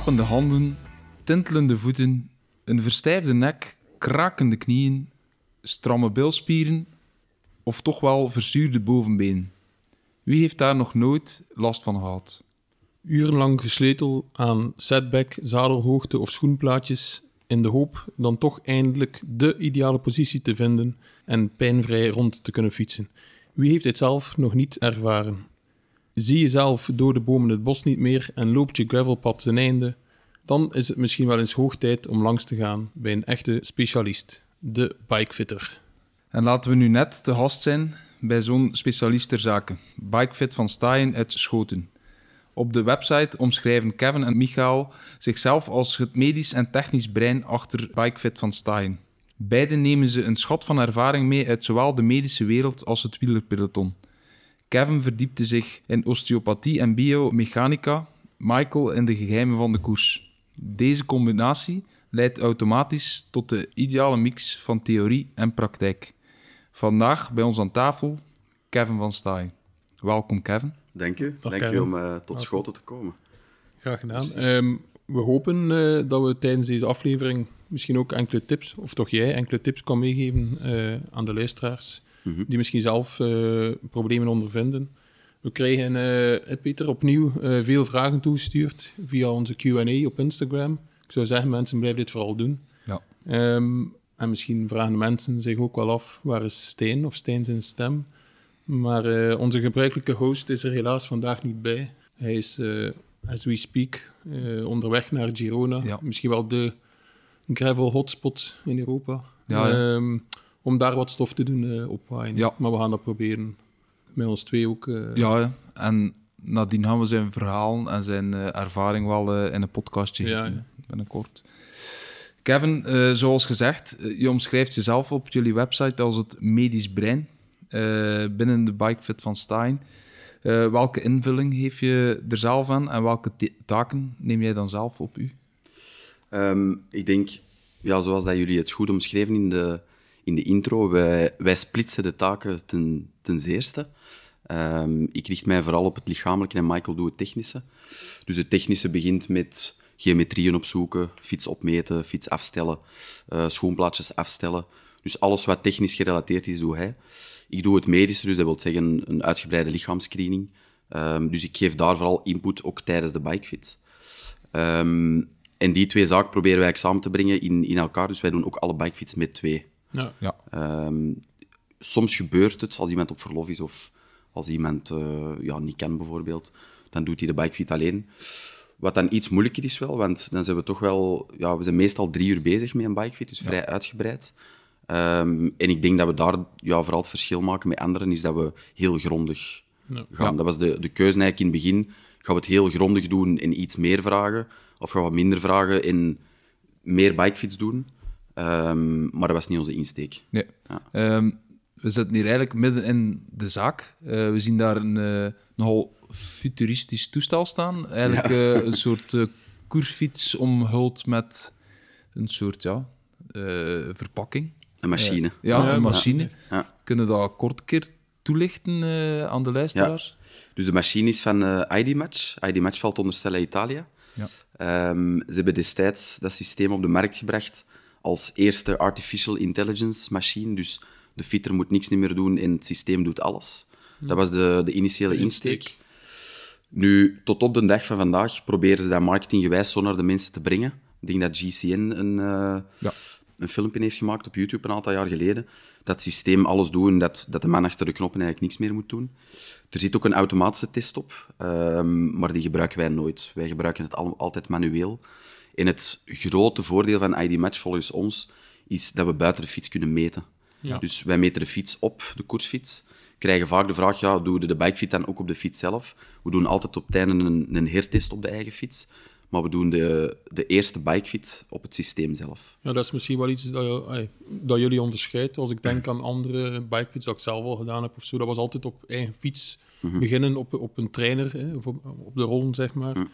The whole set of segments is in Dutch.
slapende handen, tintelende voeten, een verstijfde nek, krakende knieën, stramme bilspieren of toch wel verzuurde bovenbeen. Wie heeft daar nog nooit last van gehad? Urenlang gesletel aan setback, zadelhoogte of schoenplaatjes in de hoop dan toch eindelijk de ideale positie te vinden en pijnvrij rond te kunnen fietsen. Wie heeft dit zelf nog niet ervaren? Zie je zelf door de bomen het bos niet meer en loopt je gravelpad ten einde, dan is het misschien wel eens hoog tijd om langs te gaan bij een echte specialist, de bikefitter. En laten we nu net te gast zijn bij zo'n specialist ter zake, Bikefit van Staaien uit Schoten. Op de website omschrijven Kevin en Michael zichzelf als het medisch en technisch brein achter Bikefit van Staaien. Beiden nemen ze een schat van ervaring mee uit zowel de medische wereld als het wielerpeloton. Kevin verdiepte zich in osteopathie en biomechanica, Michael in de geheimen van de koers. Deze combinatie leidt automatisch tot de ideale mix van theorie en praktijk. Vandaag bij ons aan tafel Kevin van Staaien. Welkom Kevin. Dank u. Dag, Dank u Kevin. om eh, tot schoten te komen. Graag gedaan. Ehm, we hopen eh, dat we tijdens deze aflevering misschien ook enkele tips, of toch jij enkele tips kan meegeven eh, aan de luisteraars, Mhm. die misschien zelf eh, problemen ondervinden. We krijgen, eh, Peter, opnieuw eh, veel vragen toegestuurd via onze Q&A op Instagram. Ik zou zeggen, mensen, blijf dit vooral doen. Ja. Ehm, en misschien vragen mensen zich ook wel af, waar is Stijn of Stijn zijn stem? Maar onze gebruikelijke host is er helaas vandaag niet bij. Hij is, as we speak, onderweg naar Girona. Ja. Misschien wel de gravel hotspot in Europa. Ja, ja. Om daar wat stof te doen eh opwaaien. Ja. Maar we gaan dat proberen. Met ons twee ook. eh, Ja, ja. en nadien gaan we zijn verhaal en zijn eh, ervaring wel in een podcastje Ja, binnenkort. Kevin, eh, zoals gezegd, je omschrijft jezelf op jullie website als het medisch brein eh, binnen de bikefit van Stein. Eh, welke invulling geef je er zelf aan en welke taken neem jij dan zelf op u? Ehm, ik denk, ja, zoals dat jullie het goed omschreven in de, in de intro, wij, wij splitsen de taken ten, ten zeerste. Ehm, ik richt mij vooral op het lichamelijke en Michael doet het technische. Dus het technische begint met geometrieën opzoeken, fiets opmeten, fiets afstellen, eh, schoenplaatjes afstellen. Dus alles wat technisch gerelateerd is, doe hij. Ik doe het medische, dus dat wil zeggen een uitgebreide lichaamsscreening. Ehm, dus ik geef daar vooral input, ook tijdens de bikefit. Ehm, en die twee zaken proberen wij samen te brengen in, in elkaar. Dus wij doen ook alle bikefits met twee. Ja. Ja, Ehm, soms gebeurt het als iemand op verlof is of als iemand eh, ja, niet kan bijvoorbeeld, dan doet hij de bikefit alleen. Wat dan iets moeilijker is wel, want dan zijn we toch wel... Ja, we zijn meestal drie uur bezig met een bikefit, dus vrij uitgebreid. Ehm, en ik denk dat we daar ja, vooral het verschil maken met anderen, is dat we heel grondig Ja. gaan. Ja. Dat was de, de keuze eigenlijk in het begin. Gaan we het heel grondig doen en iets meer vragen? Of gaan we wat minder vragen en meer bikefits doen? Ehm, maar dat was niet onze insteek. nee. Ja. Ehm, we zitten hier eigenlijk midden in de zaak. Eh, we zien daar een eh, nogal futuristisch toestel staan. Eigenlijk eh, een soort eh, koersfiets omhuld met een soort ja, eh, verpakking. Een machine. Ja, Ja, een machine. Ja. Kunnen we dat kort een keer toelichten eh, aan de luisteraars? Dus de machine is van eh ID Match. ID Match valt onder Stella Italia. Ja. Ehm, ze hebben destijds dat systeem op de markt gebracht als eerste artificial intelligence machine. Dus de fitter moet niks meer doen en het systeem doet alles. Dat was de, de initiële insteek. Nu, tot op de dag van vandaag proberen ze dat marketinggewijs zo naar de mensen te brengen. Ik denk dat GCN een, eh, Ja. een filmpje heeft gemaakt op YouTube een aantal jaar geleden. Dat het systeem alles doet en dat, dat de man achter de knoppen eigenlijk niks meer moet doen. Er zit ook een automatische test op, ehm, maar die gebruiken wij nooit. Wij gebruiken het al- altijd manueel. En het grote voordeel van ID Match volgens ons is dat we buiten de fiets kunnen meten. Dus wij meten de fiets op, de koersfiets. Krijgen vaak de vraag, ja, doen we de bikefit dan ook op de fiets zelf? We doen altijd op het einde een, een hertest op de eigen fiets. Maar we doen de, de eerste bikefit op het systeem zelf. Ja, dat is misschien wel iets dat, dat jullie onderscheidt. Als ik denk aan andere bikefits dat ik zelf al gedaan heb of zo, dat was altijd op eigen fiets beginnen, op, op een trainer, hè, of op, op de rollen, zeg maar.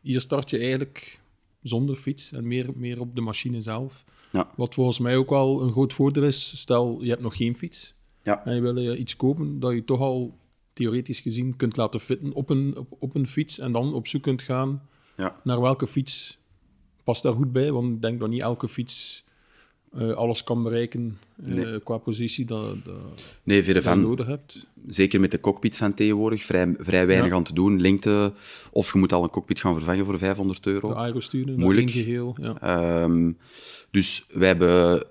Hier start je eigenlijk zonder fiets en meer, meer op de machine zelf. Ja. Wat volgens mij ook wel een groot voordeel is, stel je hebt nog geen fiets Ja. en je wil eh, iets kopen dat je toch al theoretisch gezien kunt laten fitten op een, op, op een fiets en dan op zoek kunt gaan Ja. Naar welke fiets past daar goed bij? Want ik denk dat niet elke fiets eh, alles kan bereiken eh, Nee. qua positie dat, dat, Nee, je nodig hebt. Zeker met de cockpit van tegenwoordig, vrij, vrij weinig Ja. aan te doen. Lengte, of je moet al een cockpit gaan vervangen voor 500 euro. De aerosturen, Moeilijk. geheel. Ja. Ehm, dus wij hebben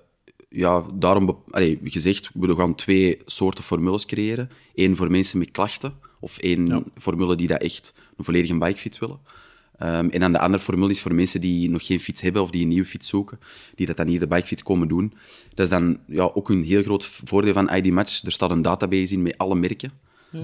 ja, daarom allee, gezegd, we gaan twee soorten formules creëren. Eén voor mensen met klachten, of één Ja. formule die dat echt een volledige bikefiets willen. Ehm, en dan de andere formule is voor mensen die nog geen fiets hebben of die een nieuwe fiets zoeken, die dat dan hier de bikefiets komen doen. Dat is dan ja, ook een heel groot voordeel van ID Match. Er staat een database in met alle merken.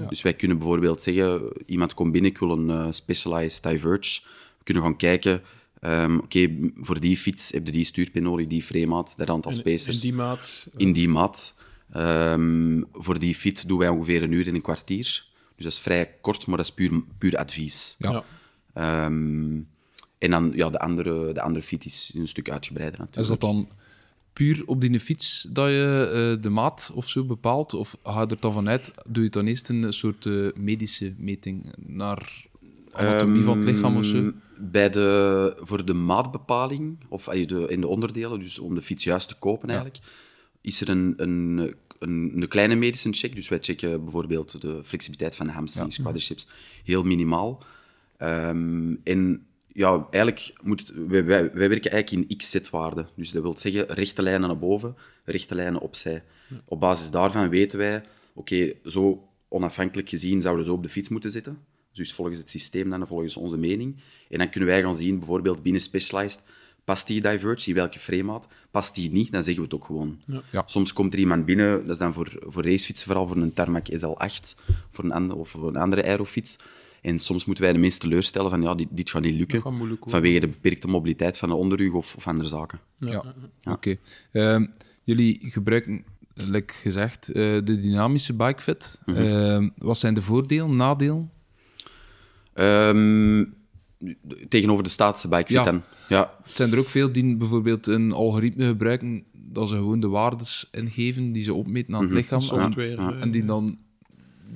Dus wij kunnen bijvoorbeeld zeggen, iemand komt binnen, ik wil een eh, Specialized Diverge. We kunnen gaan kijken, ehm, oké, voor die fiets heb je die stuurpin nodig, die framemaat, dat aantal In, spacers in die maat. eh, in die maat. Ehm, voor die fiets doen wij ongeveer een uur en een kwartier. Dus dat is vrij kort, maar dat is puur, puur advies. Ja. ja. Ehm, en dan ja, de, andere, de andere fiets is een stuk uitgebreider natuurlijk. Is dat dan puur op die fiets dat je eh, de maat of zo bepaalt? Of ga je er dan vanuit, doe je dan eerst een soort eh, medische meting naar anatomie van het lichaam of zo? Ehm, Bij de, voor de maatbepaling, of de, in de onderdelen, dus om de fiets juist te kopen eigenlijk, is er een, een, een, een kleine medische check. Dus wij checken bijvoorbeeld de flexibiliteit van de hamstrings, quadriceps, heel minimaal. Ehm, en ja, eigenlijk moet wij, wij, wij werken eigenlijk in x-zetwaarden. Dus dat wil zeggen rechte lijnen naar boven, rechte lijnen opzij. Op basis daarvan weten wij, oké, zo onafhankelijk gezien zouden we zo op de fiets moeten zitten. Dus volgens het systeem dan, volgens onze mening. En dan kunnen wij gaan zien, bijvoorbeeld binnen Specialized, past die Diverge, in welke frame Past die niet, dan zeggen we het ook gewoon. Ja. Soms komt er iemand binnen, dat is dan voor, voor racefietsen, vooral voor een Tarmac SL8 voor een andere, of voor een andere aerofiets. En soms moeten wij de mensen teleurstellen van ja, dit, dit gaat niet lukken, gaat moeilijk worden. vanwege de beperkte mobiliteit van de onderrug of, of andere zaken. Ja, oké. Ehm, jullie gebruiken, like gezegd, eh, de dynamische bikefit. Mhm. Ehm, wat zijn de voordelen, nadelen? Ehm, tegenover de statische bikefit Ja. dan. Ja, Zijn er ook veel die bijvoorbeeld een algoritme gebruiken dat ze gewoon de waardes ingeven die ze opmeten aan het lichaam software, en, eh, en die dan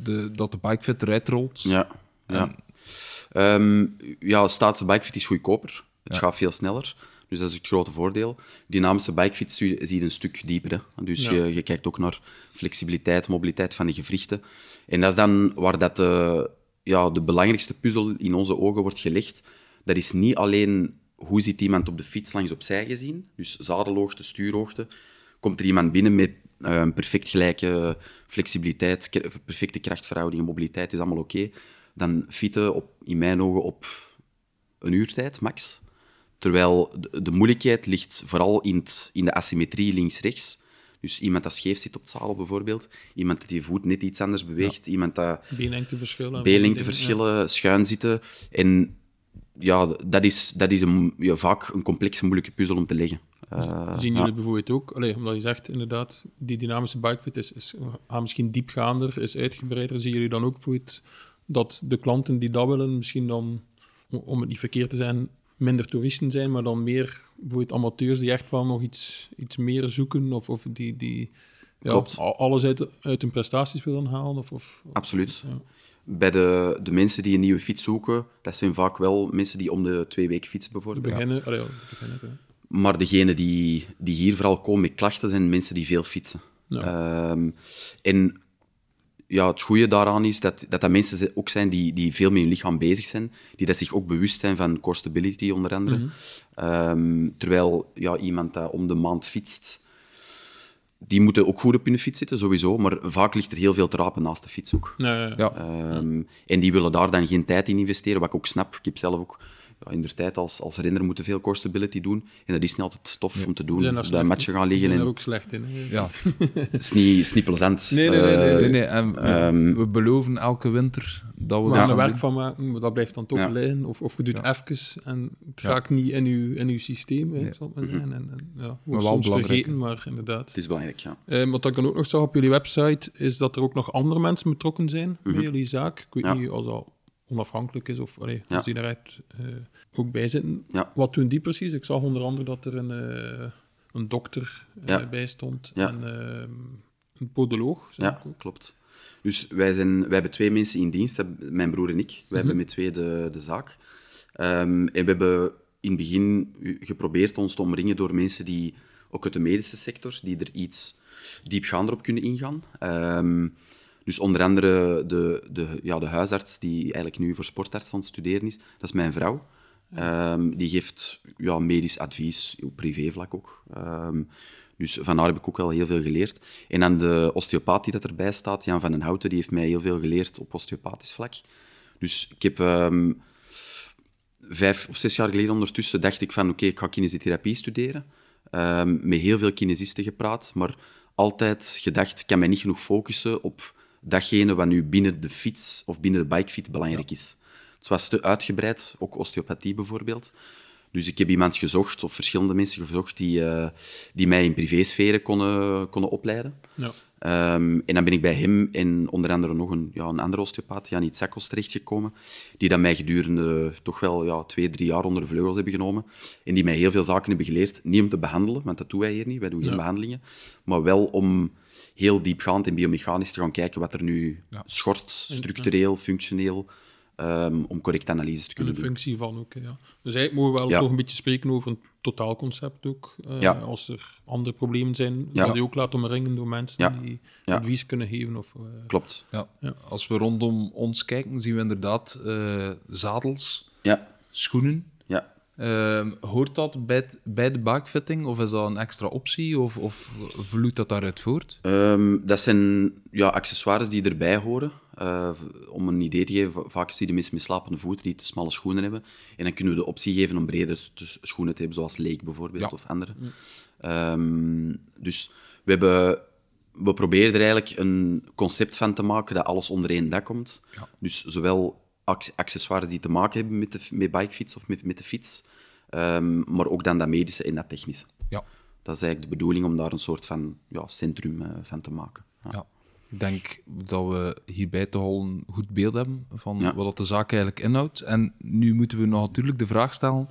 de, dat de bikefit eruit rolt? Ja, ja. Ehm, ja, statische bikefiets is goedkoper. Het Ja. gaat veel sneller. Dus dat is het grote voordeel. Dynamische bikefiets zie je een stuk dieper. Hè. Dus Ja. je, je kijkt ook naar flexibiliteit, mobiliteit van de gewrichten. En dat is dan waar dat de, ja, de belangrijkste puzzel in onze ogen wordt gelegd. Dat is niet alleen hoe zit iemand op de fiets langs opzij gezien, dus zadelhoogte, stuurhoogte. Komt er iemand binnen met eh, een perfect gelijke flexibiliteit, perfecte krachtverhouding mobiliteit, is allemaal oké. Dan fietsen op, in mijn ogen op een uurtijd, max. Terwijl de, de moeilijkheid ligt vooral in, het, in de asymmetrie links-rechts. Dus iemand dat scheef zit op het zadel bijvoorbeeld, iemand dat die voet net iets anders beweegt, iemand dat Beenlengteverschillen. en beenlengteverschillen, schuin zitten. En ja, dat is, dat is een, ja, vaak een complexe, moeilijke puzzel om te leggen. Eh, Zien ja. jullie bijvoorbeeld ook, allee, omdat je zegt inderdaad, die dynamische bikefit is, is ah, misschien diepgaander, is uitgebreider. Zien jullie dan ook bijvoorbeeld dat de klanten die dat willen, misschien dan, om het niet verkeerd te zijn, minder toeristen zijn, maar dan meer bijvoorbeeld amateurs die echt wel nog iets, iets meer zoeken of, of die, die ja, alles uit, uit hun prestaties willen halen? Of, of, Absoluut. Ja. Bij de, de mensen die een nieuwe fiets zoeken, dat zijn vaak wel mensen die om de twee weken fietsen bijvoorbeeld. beginnen. Allee. Maar degenen die, die hier vooral komen met klachten, zijn mensen die veel fietsen. Ehm, en ja, het goede daaraan is dat dat, dat mensen ook zijn die, die veel met hun lichaam bezig zijn, die dat zich ook bewust zijn van core stability onder andere. Mhm. Ehm, terwijl ja, iemand dat om de maand fietst, die moeten ook goed op hun fiets zitten, sowieso, maar vaak ligt er heel veel te rapen naast de fiets ook. Nee, ja. Ehm, En die willen daar dan geen tijd in investeren, wat ik ook snap. Ik heb zelf ook in de tijd als, als renner moeten veel core stability doen. En dat is niet altijd tof om te We doen. zijn daar slecht matchen in. gaan We liggen. zijn er En, ook slecht in. hè. Ja. het is niet, is niet plezant. Nee, nee, nee, nee, Eh, Nee, nee, en we, Ehm, we beloven elke winter dat we gaan werk doen. van maken, maar dat blijft dan toch Ja. liggen. Of, of je doet Ja. even en het Ja. raakt niet in uw, in uw systeem, hè, Nee. zal het maar zijn. En, en, ja, wel wordt soms belangrijk, vergeten, maar inderdaad. Het is belangrijk, ja. Eh, wat ik dan ook nog zag op jullie website, is dat er ook nog andere mensen betrokken zijn bij jullie zaak. Ik weet Mhm. Ja. niet als dat onafhankelijk is of allee, Ja. als die daaruit eh, ook bij zitten. Ja. Wat doen die precies? Ik zag onder andere dat er een, eh, een dokter Ja. bij stond Ja. en eh, een podoloog. Ja, ook. klopt. Dus wij, zijn, wij hebben twee mensen in dienst, mijn broer en ik. Wij hebben met twee de, de zaak. Ehm, en we hebben in het begin geprobeerd ons te omringen door mensen die, ook uit de medische sector, die er iets diepgaander op kunnen ingaan. Ehm, dus onder andere de, de, ja, de huisarts die eigenlijk nu voor sportarts aan het studeren is, dat is mijn vrouw. Ehm, die geeft ja, medisch advies, op privévlak ook. Ehm, dus van haar heb ik ook wel heel veel geleerd. En dan de osteopaat die dat erbij staat, Jan van den Houten, die heeft mij heel veel geleerd op osteopathisch vlak. Dus ik heb ehm, vijf of zes jaar geleden ondertussen dacht ik van oké, ik ga kinesiotherapie studeren. met heel veel kinesisten gepraat, maar altijd gedacht, ik kan mij niet genoeg focussen op datgene wat nu binnen de fiets of binnen de bikefit belangrijk is. Het was te uitgebreid, ook osteopathie bijvoorbeeld. Dus ik heb iemand gezocht, of verschillende mensen gezocht, die, uh, die mij in privésferen konden, konden opleiden. Ja. Um, en dan ben ik bij hem en onder andere nog een, ja, een andere osteopaat, Jan Itzakos, terechtgekomen, die dan mij gedurende toch wel ja, twee, drie jaar onder de vleugels hebben genomen. En die mij heel veel zaken hebben geleerd. Niet om te behandelen, want dat doen wij hier niet, wij doen geen behandelingen. Maar wel om heel diepgaand en biomechanisch te gaan kijken wat er nu schort, structureel, functioneel, um, om correct analyses te kunnen doen. de functie van ook, ja. Dus eigenlijk mogen we wel toch een beetje spreken over een totaalconcept ook. Uh, Als er andere problemen zijn, ja. dat je ook laten omringen door mensen die advies kunnen geven. Of, uh, Klopt. Ja. Als we rondom ons kijken, zien we inderdaad uh, zadels, schoenen, Uh, hoort dat bij, bij de baakfitting of is dat een extra optie of, of vloeit dat daaruit voort? Um, dat zijn ja, accessoires die erbij horen. Uh, om een idee te geven, vaak zie je de mensen met slapende voeten die te smalle schoenen hebben. En dan kunnen we de optie geven om breder schoenen te hebben, zoals Lake bijvoorbeeld of andere. Um, dus we, hebben, we proberen er eigenlijk een concept van te maken dat alles onder één dak komt. Ja. Dus zowel accessoires die te maken hebben met de met bikefiets of met, met de fiets, um, maar ook dan dat medische en dat technische. Ja. Dat is eigenlijk de bedoeling om daar een soort van ja, centrum uh, van te maken. Ja. Ik denk dat we hierbij toch al een goed beeld hebben van wat de zaak eigenlijk inhoudt. En nu moeten we nog natuurlijk de vraag stellen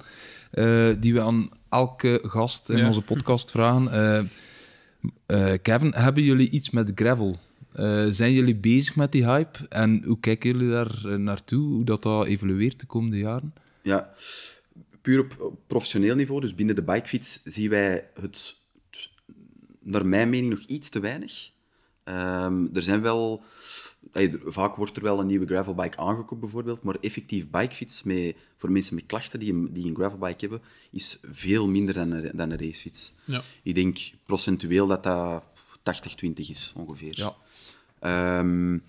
uh, die we aan elke gast in onze podcast vragen. Uh, Kevin, hebben jullie iets met gravel? Zijn jullie bezig met die hype en hoe kijken jullie daar naartoe? Hoe dat, dat evolueert de komende jaren? Ja, puur op professioneel niveau, dus binnen de bikefiets, zien wij het, naar mijn mening, nog iets te weinig. Um, er zijn wel... Vaak wordt er wel een nieuwe gravelbike aangekocht, bijvoorbeeld, maar effectief bikefiets met, voor mensen met klachten die een, die een gravelbike hebben, is veel minder dan een, dan een racefiets. Ja. Ik denk procentueel dat dat 80-20 is, ongeveer. Ja. Um,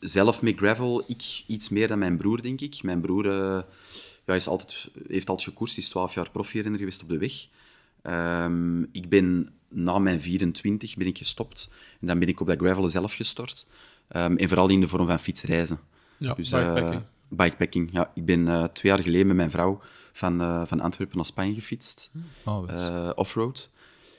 zelf met gravel, ik iets meer dan mijn broer, denk ik. Mijn broer uh, ja, is altijd, heeft altijd gekoerst, is 12 jaar profierenner geweest op de weg. Um, ik ben na mijn 24 ben ik gestopt. En dan ben ik op dat gravel zelf gestort. Um, en vooral in de vorm van fietsreizen. Ja, dus, bikepacking. Uh, bikepacking, ja. Ik ben uh, twee jaar geleden met mijn vrouw van, uh, van Antwerpen naar Spanje gefietst. Oh, Offroad.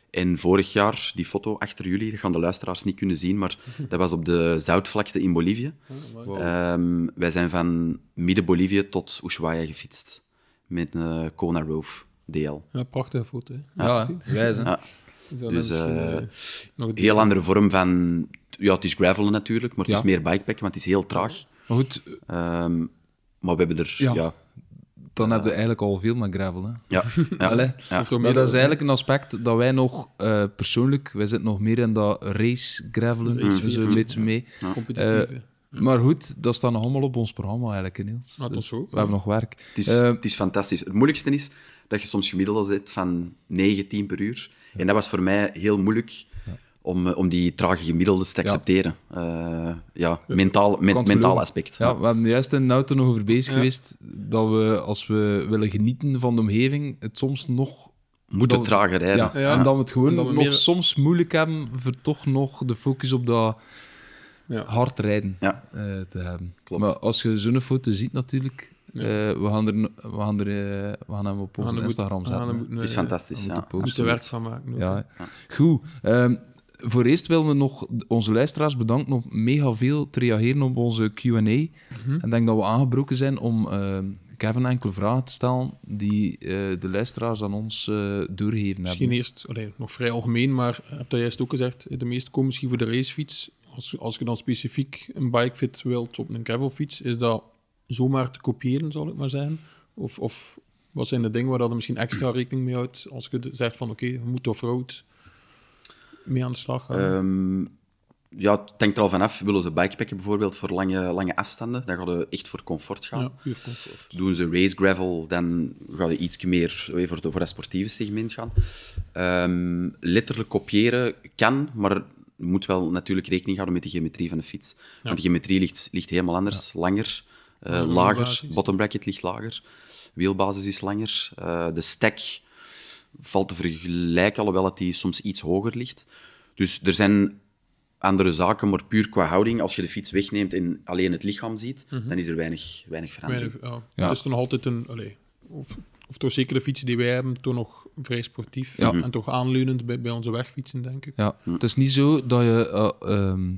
En vorig jaar, die foto achter jullie, dat gaan de luisteraars niet kunnen zien, maar dat was op de zoutvlakte in Bolivie. Oh, um, wij zijn van midden-Bolivie tot Ushuaia gefietst met een Kona Rove DL. Ja, prachtige foto. Hè? Ja, ja, ja. Dus uh, nog een heel andere vorm van... Ja, het is gravelen natuurlijk, maar het is meer bikepacken, want het is heel traag. Maar goed... Um, maar we hebben er... Ja. dan hebben we eigenlijk al veel met gravel. Hè? Ja. ja. Allee, ja. Maar dat is eigenlijk een aspect dat wij nog uh, persoonlijk, wij zitten nog meer in dat race gravelen, dus we een beetje mee. Competitief. Uh, maar goed, dat staat nog allemaal op ons programma eigenlijk, Niels. Ah, dus we hebben nog werk. Het is, het is fantastisch. Het moeilijkste is dat je soms gemiddeld zit van 9, 10 per uur. En dat was voor mij heel moeilijk om, eh, om die trage gemiddeldes te accepteren. Ja, uh, ja mentaal, mentaal aspect. Ja, we hebben juist in de auto nog over bezig geweest dat we, als we willen genieten van de omgeving, het soms nog... Moeten trager rijden. Ja, En dat we het gewoon nog meer... soms moeilijk hebben voor toch nog de focus op dat hard rijden uh, te hebben. Klopt. Maar als je zo'n foto ziet natuurlijk, uh, we, gaan er, we, gaan er, uh, we gaan hem op onze Instagram zetten. het is fantastisch, ja. Moeten werk van maken. Ja. Goed. Um, voor eerst willen we nog onze luisteraars bedanken om mega veel te reageren op onze Q&A. Mm -hmm. En denk dat we aangebroken zijn om uh, Kevin enkele vragen te stellen die uh, de luisteraars aan ons uh, doorgeven misschien hebben. eerst, allee, nog vrij algemeen, maar heb dat juist ook gezegd, de meeste komen misschien voor de racefiets. Als, als je dan specifiek een bikefit wilt op een gravelfiets, is dat zomaar te kopiëren, zal ik maar zeggen? Of, of wat zijn de dingen waar dat er misschien extra rekening mee houdt als je zegt van oké, je moet of rood mee aan de slag gaan? Ehm, ja, het hangt er al vanaf. Willen ze bikepacken bijvoorbeeld voor lange, lange afstanden, dan gaan ze echt voor comfort gaan. ja, puur comfort. Doen ze race gravel, dan ga je iets meer eh, voor, de, voor het sportieve segment gaan. Ehm, letterlijk kopiëren kan, maar je moet wel natuurlijk rekening houden met de geometrie van de fiets. Want de geometrie ligt, ligt helemaal anders, langer, eh, lager. Bottom bracket ligt lager. Wielbasis is langer. Eh, de stack valt te vergelijken, alhoewel dat die soms iets hoger ligt. Dus er zijn andere zaken, maar puur qua houding, als je de fiets wegneemt en alleen het lichaam ziet, dan is er weinig, weinig verandering. Weinig- ja. Ja. Het is toch nog altijd een... Allee, of, of toch zeker de fietsen die wij hebben, toch nog vrij sportief. Ja. En toch aanleunend bij, bij onze wegfietsen, denk ik. Ja, het is niet zo dat je, eh, ehm,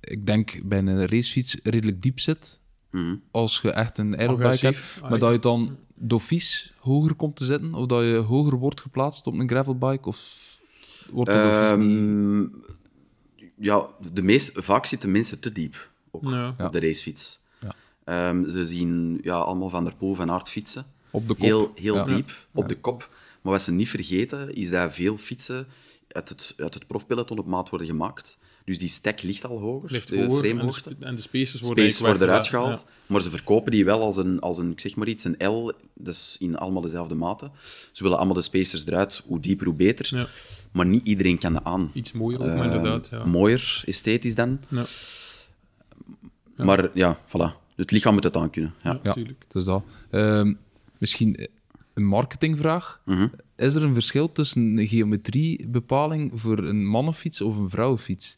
ik denk, bij een racefiets redelijk diep zit. Mhm. Als je echt een aerobike hebt. Agressief. Maar dat je dan dofies hoger komt te zitten. Of dat je hoger wordt geplaatst op een gravelbike. Of wordt de dofies niet... Ja, de meest, vaak zitten mensen te diep ook Ja. op de racefiets. Ja. Ehm, ze zien ja, allemaal Van der Poel van Aert fietsen. Op de kop. Heel, heel Ja. diep op de kop. Maar wat ze niet vergeten, is dat veel fietsen uit het, uit het profpeloton op maat worden gemaakt. Dus die stack ligt al hoger, Ligt de hoger en de, en spacers worden Spaces worden eruit gehaald, maar ze verkopen die wel als een, als een, ik zeg maar iets, een L, dus in allemaal dezelfde maten. Ze willen allemaal de spacers eruit, hoe dieper, hoe beter. Ja. Maar niet iedereen kan dat aan. Iets mooier ook, maar Eh, inderdaad. Ja. Mooier, esthetisch dan. Ja. Maar ja, voilà. Het lichaam moet het aan kunnen. Ja. Ja, Ja. tuurlijk. Dus dat. Ehm, misschien een marketingvraag. Mhm. Is er een verschil tussen een geometriebepaling voor een mannenfiets of een vrouwenfiets?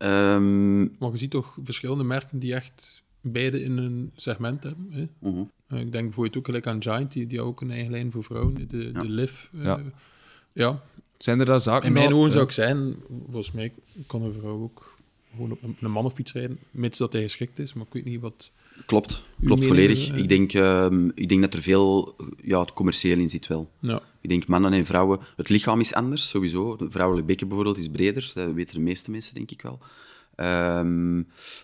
Ehm, Maar je ziet toch verschillende merken die echt beide in een segment hebben. Hè? mhm. Eh, Ik denk bijvoorbeeld ook gelijk aan Giant, die, die ook een eigen lijn voor vrouwen, de, de Liv. eh, Ja. ja. Zijn er daar zaken In mijn ogen zou ik zijn, volgens mij kan een vrouw ook gewoon op een, een mannenfiets rijden, mits dat hij geschikt is, maar ik weet niet wat... Klopt, klopt volledig. eh? Ik, denk, ehm, ik denk dat er veel ja, het commercieel in zit wel. Ja, Ik denk mannen en vrouwen... Het lichaam is anders, sowieso. De vrouwelijke bekken bijvoorbeeld is breder. Dat weten de meeste mensen, denk ik wel. Ehm,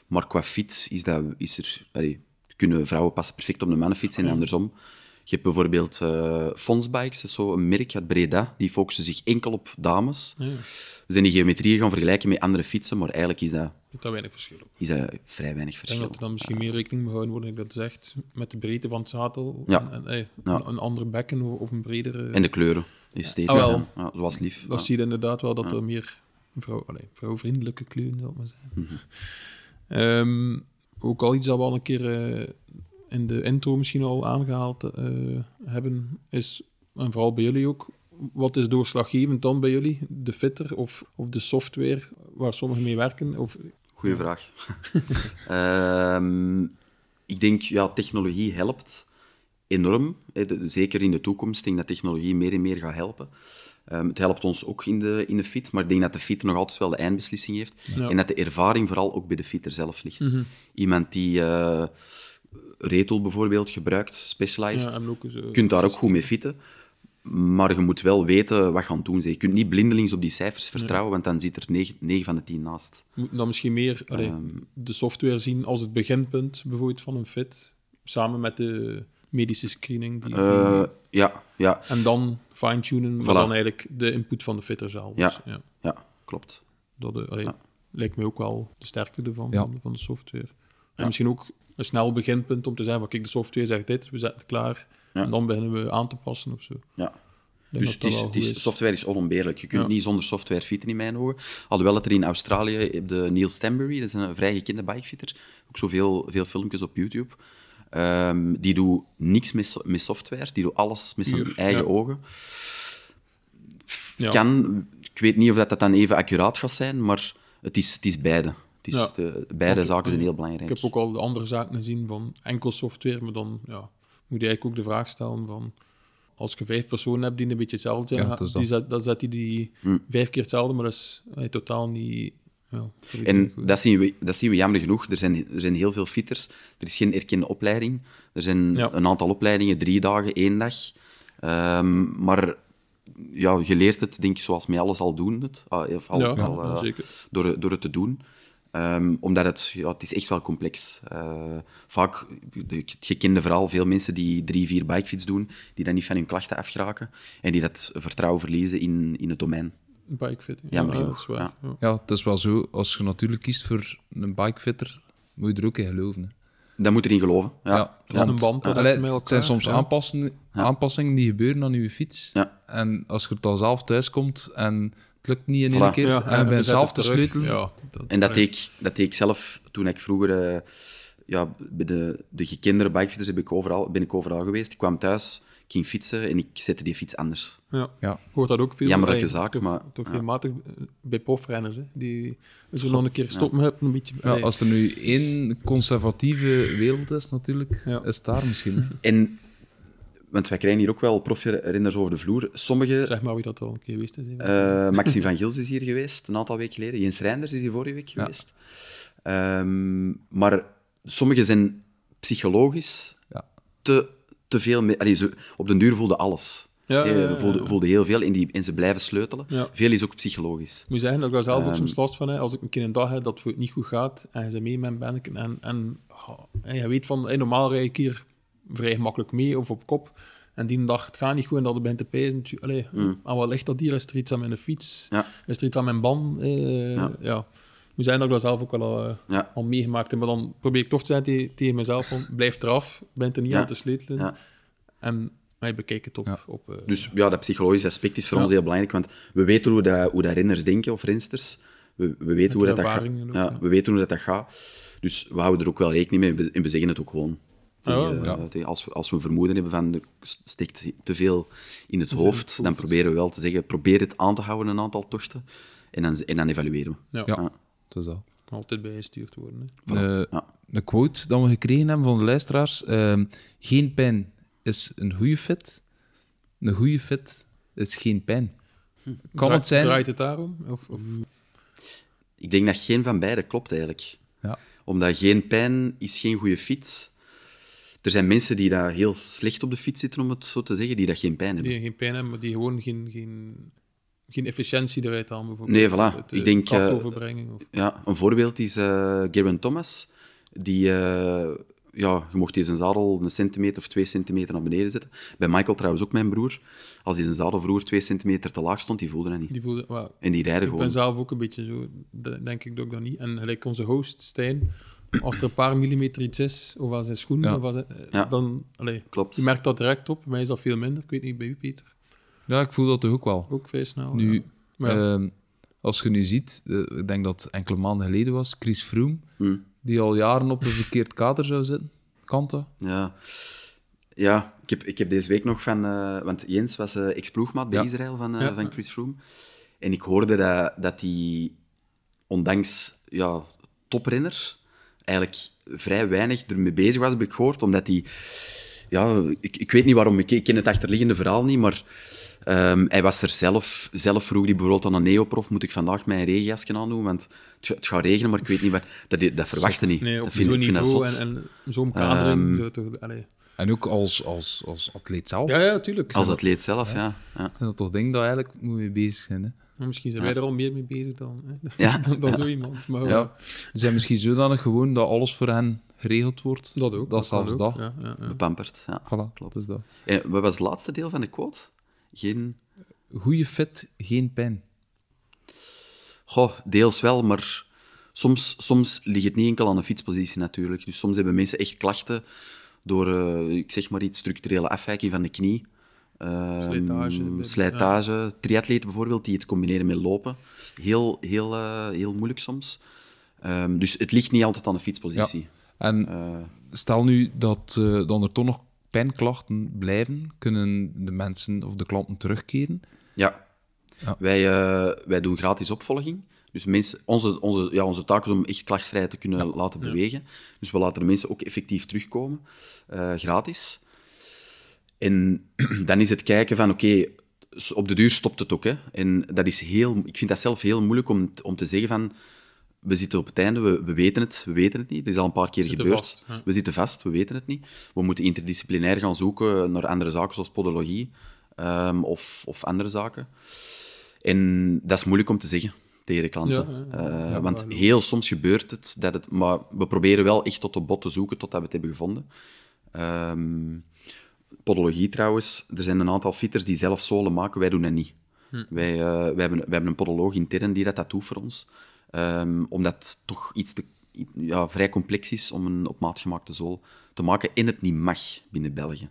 maar qua fit is, dat, is er... allee, kunnen vrouwen passen perfect op de mannenfiets en andersom. Je hebt bijvoorbeeld eh Fonsbikes, dat is zo een merk uit Breda. Die focussen zich enkel op dames. ja. We zijn die geometrieën gaan vergelijken met andere fietsen, maar eigenlijk is dat, zit daar weinig verschil op. is dat vrij weinig Ik denk verschil. dat er dan misschien meer rekening mee gehouden wordt, ik dat zegt, met de breedte van het zadel. Ja. En, en, Ja. een, een andere bekken of, een bredere... En de kleuren, esthetisch. Ah, wel. ja, zoals lief. Dat ja. zie je inderdaad wel, dat er meer vrouw, allee, vrouwvriendelijke kleuren, zal maar zijn. Mhm. Ehm, ook al iets dat we al een keer eh, in de intro misschien al aangehaald eh, hebben, is, en vooral bij jullie ook, wat is doorslaggevend dan bij jullie? De fitter of, of de software waar sommigen mee werken? Of, Goeie vraag. Ehm, ik denk, ja, technologie helpt enorm. Zeker in de toekomst. Ik denk dat technologie meer en meer gaat helpen. Ehm, het helpt ons ook in de, in de fit, maar ik denk dat de fitter nog altijd wel de eindbeslissing heeft. Ja. En dat de ervaring vooral ook bij de fitter zelf ligt. Iemand die eh Retool bijvoorbeeld gebruikt, Specialized, ja, en ook zo, je kunt daar ook goed mee fitten. Maar je moet wel weten wat je aan het doen bent. Je kunt niet blindelings op die cijfers vertrouwen, want dan zit er 9, van de 10 naast. We moeten dan misschien meer allee, Ehm. de software zien als het beginpunt bijvoorbeeld van een fit, samen met de medische screening. Die, die- Eh, ja, ja, en dan fine-tunen, maar Voilà. dan eigenlijk de input van de fitter zelf. Ja. Dus, ja, ja, klopt. dat eh, allee, Ja. lijkt me ook wel de sterkte ervan, Ja. van, van de software. En misschien ook een snel beginpunt om te zeggen, van, kijk, de software zegt dit, we zetten het klaar, Ja. en dan beginnen we aan te passen of zo. Ja. Dus is. software is onontbeerlijk. Je kunt Ja. niet zonder software fietsen in mijn ogen. Alhoewel dat er in Australië, de Neil Stanbury, dat is een vrij gekende bikefitter, ook zoveel veel filmpjes op YouTube. Ehm, die doet niks met, met software, die doet alles met zijn eigen ja. ogen. Ja. Kan, ik weet niet of dat, dat dan even accuraat gaat zijn, maar het is, het is beide. Het is Ja. de, beide Oké, zaken zijn heel Ik belangrijk. heb ook al de andere zaken gezien van enkel software, maar dan ja, moet je eigenlijk ook de vraag stellen van als je vijf personen hebt die een beetje hetzelfde zijn, Ja, dat is die zet, dan zet hij die vijf keer hetzelfde, maar dat is eh, totaal niet... Ja, En dat zien, we, dat zien we jammer genoeg. Er zijn, er zijn heel veel fitters. Er is geen erkende opleiding. Er zijn Ja. een aantal opleidingen, drie dagen, één dag. Ehm, maar ja, je leert het, denk ik, zoals met alles al doen. Het, ah, of al, ja, al, ja, eh, zeker. door, door het te doen. Ehm, omdat het, ja, het is echt wel complex. Uh, vaak, je kende vooral veel mensen die drie, vier bikefiets doen, die dan niet van hun klachten afgeraken en die dat vertrouwen verliezen in, in het domein. Bikefit. Ja, maar dat is waar. Ja. Ja. Ja, het is wel zo. Als je natuurlijk kiest voor een bikefitter, moet je er ook in geloven. hè. Daar moet je in geloven. Ja. Ja, is een band, allee, met het zijn soms ja. aanpassingen, aanpassingen die gebeuren aan je fiets. Ja. En als je het dan zelf thuis komt en het lukt niet in één Voilà. keer, Ja, en bent zet zelf. Ja, dat, En dat deed, ik, dat deed ik zelf toen ik vroeger... eh, ja, bij de, de gekendere bikefitters heb ik overal, ben ik overal geweest. Ik kwam thuis, ik ging fietsen en ik zette die fiets anders. Ja. Ja. Hoort dat ook veel. Jammerlijke toch, maar- Toch ja. regelmatig eh, bij profrenners, hè. Die zo nog een keer stoppen met een beetje... Ja, als er nu één conservatieve wereld is, natuurlijk, Ja. is het daar misschien. hè. En, want wij krijgen hier ook wel profrenners over de vloer. Sommige... Zeg maar wie dat al een keer geweest is. eh Maxime van Gils is hier geweest, een aantal weken geleden. Jens Reinders is hier vorige week Ja. geweest. Ehm, maar sommige zijn psychologisch Ja. te, te veel... mee- allee, ze, op den duur voelde alles. Ja, Eh, ja, ja, ja. voelde, voelde heel veel en, die, en ze blijven sleutelen. Ja. Veel is ook psychologisch. Ik moet zeggen dat ik daar zelf Ehm. ook soms last van heb. Als ik een keer een dag heb dat het niet goed gaat en je bent mee met en, en, oh, en je weet van, hey, normaal rijd ik hier vrij gemakkelijk mee of op kop. En die dag, het gaat niet goed en dat je bent te pezen. Allee, aan wat ligt dat hier? Is er iets aan mijn fiets? Mm. Ja. Is er iets aan mijn band? Eh, Ja. ja. Ik moet zeggen dat ik dat zelf ook wel al, Ja. al meegemaakt heb. Maar dan probeer ik toch te zeggen tegen, tegen mezelf van, blijf eraf, ben er niet Ja. aan te sleutelen. Ja. En maar bekijk het op... Ja. op eh, Dus ja, dat psychologische aspect is voor Ja. ons heel belangrijk, want we weten hoe dat, hoe dat renners denken, of rensters. We, we weten hoe dat, dat gaat. ook. We weten hoe dat, dat gaat. Dus we houden er ook wel rekening mee en we zeggen het ook gewoon. Tegen, Ja, eh, ja. tegen- als, we, als we een vermoeden hebben van er steekt te veel in het hoofd, dan proberen we wel te zeggen, probeer het aan te houden, een aantal tochten. En dan, en dan evalueren we. ja, Ja, Ja. het is dat. kan altijd bijgestuurd worden. Hè. Een, Ja. een quote dat we gekregen hebben van de luisteraars. ehm, geen pijn is een goede fit. Een goede fit is geen pijn. Kan Draait- het zijn... Draait het daarom? Of, of... Ik denk dat geen van beide klopt eigenlijk. Ja. Omdat geen pijn is geen goede fiets. Er zijn mensen die daar heel slecht op de fiets zitten, om het zo te zeggen, die dat geen pijn hebben. die geen pijn hebben, maar die gewoon geen, geen, geen efficiëntie eruit halen. Bijvoorbeeld. Nee, voilà. Het, Ik eh, denk, krachtoverbrenging Of... Ja, een voorbeeld is eh Geraint Thomas. Die, eh, ja, je mocht deze zijn zadel een centimeter of twee centimeter naar beneden zetten. Bij Michael trouwens ook mijn broer. Als hij zijn zadel vroeger twee centimeter te laag stond, die voelde dat niet. Die voelde, En die rijden ik ben gewoon. zelf ook een beetje zo, de- denk ik ook dat niet. En gelijk onze host, Stijn, als er een paar millimeter iets is, of aan zijn schoen, Ja. of zijn, eh, Ja. dan... Allee, Klopt. je merkt dat direct op. Bij mij is dat veel minder. Ik weet niet, bij u, Peter? Ja, ik voel dat toch ook wel. Ook vrij snel. Nu, ja. Maar ja, Ehm, als je nu ziet, eh, ik denk dat het enkele maanden geleden was, Chris Froome, Hmm. die al jaren op een verkeerd kader zou zitten. Kan dat? Ja, ja ik, heb, ik heb deze week nog van... eh, want Jens was eh ex-ploegmaat bij Ja. Israël van, eh, Ja. van Chris Froome. En ik hoorde dat, dat hij, ondanks ja, toprenner, eigenlijk vrij weinig ermee bezig was, heb ik gehoord. Omdat hij... Ja, ik, ik weet niet waarom. Ik, ik ken het achterliggende verhaal niet, maar... ehm, hij was er zelf, zelf vroeg hij bijvoorbeeld aan een neoprof, moet ik vandaag mijn regenjasje aandoen, want het, ga- het gaat regenen, maar ik weet niet waar. Dat, dat verwachtte niet. nee, op dat vind, zo'n ik vind dat niveau zot. en, en zo'n kadering. Ehm. En ook als, als, als atleet zelf. Ja, ja, tuurlijk. Als atleet zelf, ja. ja. Dat toch dingen dat eigenlijk moet mee bezig zijn. Hè? Maar misschien zijn wij er al meer mee bezig dan, hè? Ja. dan, dan zo iemand. Maar Ja. Ze zijn misschien zodanig gewoon dat alles voor hen geregeld wordt. dat ook. Dat kan zelfs ook. dat. Ja, ja, ja. Bepamperd, ja. Voilà, klopt. Dus dat. En wat was het laatste deel van de quote? Geen... Goeie fit, geen pijn. Goh, deels wel, maar soms, soms ligt het niet enkel aan de fietspositie natuurlijk. Dus soms hebben mensen echt klachten door, eh, ik zeg maar iets, structurele afwijking van de knie. Ehm, Slijtage, slijtage. Triatleten bijvoorbeeld, die het combineren met lopen. Heel, heel, eh, heel moeilijk soms. Ehm, dus het ligt niet altijd aan de fietspositie. En Eh, stel nu dat eh, dan er toch nog pijnklachten blijven, kunnen de mensen of de klanten terugkeren? Ja. Ja. Wij, eh, wij doen gratis opvolging. Dus mensen, onze, onze, ja, onze taak is om echt klachtvrij te kunnen laten bewegen. Dus we laten de mensen ook effectief terugkomen, eh, gratis. En dan is het kijken van, oké, op de duur stopt het ook. Hè. En dat is heel, ik vind dat zelf heel moeilijk om, om te zeggen van, we zitten op het einde, we, we weten het, we weten het niet. Het is al een paar keer gebeurd. vast. We zitten vast, we weten het niet. We moeten interdisciplinair gaan zoeken naar andere zaken, zoals podologie ehm, of, of andere zaken. En dat is moeilijk om te zeggen. tegen de klanten. Ja, Eh, ja, want heel soms gebeurt het dat het... Maar we proberen wel echt tot de bot te zoeken totdat we het hebben gevonden. Ehm, podologie trouwens. Er zijn een aantal fitters die zelf zolen maken. Wij doen dat niet. Hm. Wij, eh, wij, hebben, wij hebben een podoloog intern die dat, dat doet voor ons. Ehm, omdat het toch iets te, ja, vrij complex is om een op maat gemaakte zool te maken en het niet mag binnen België.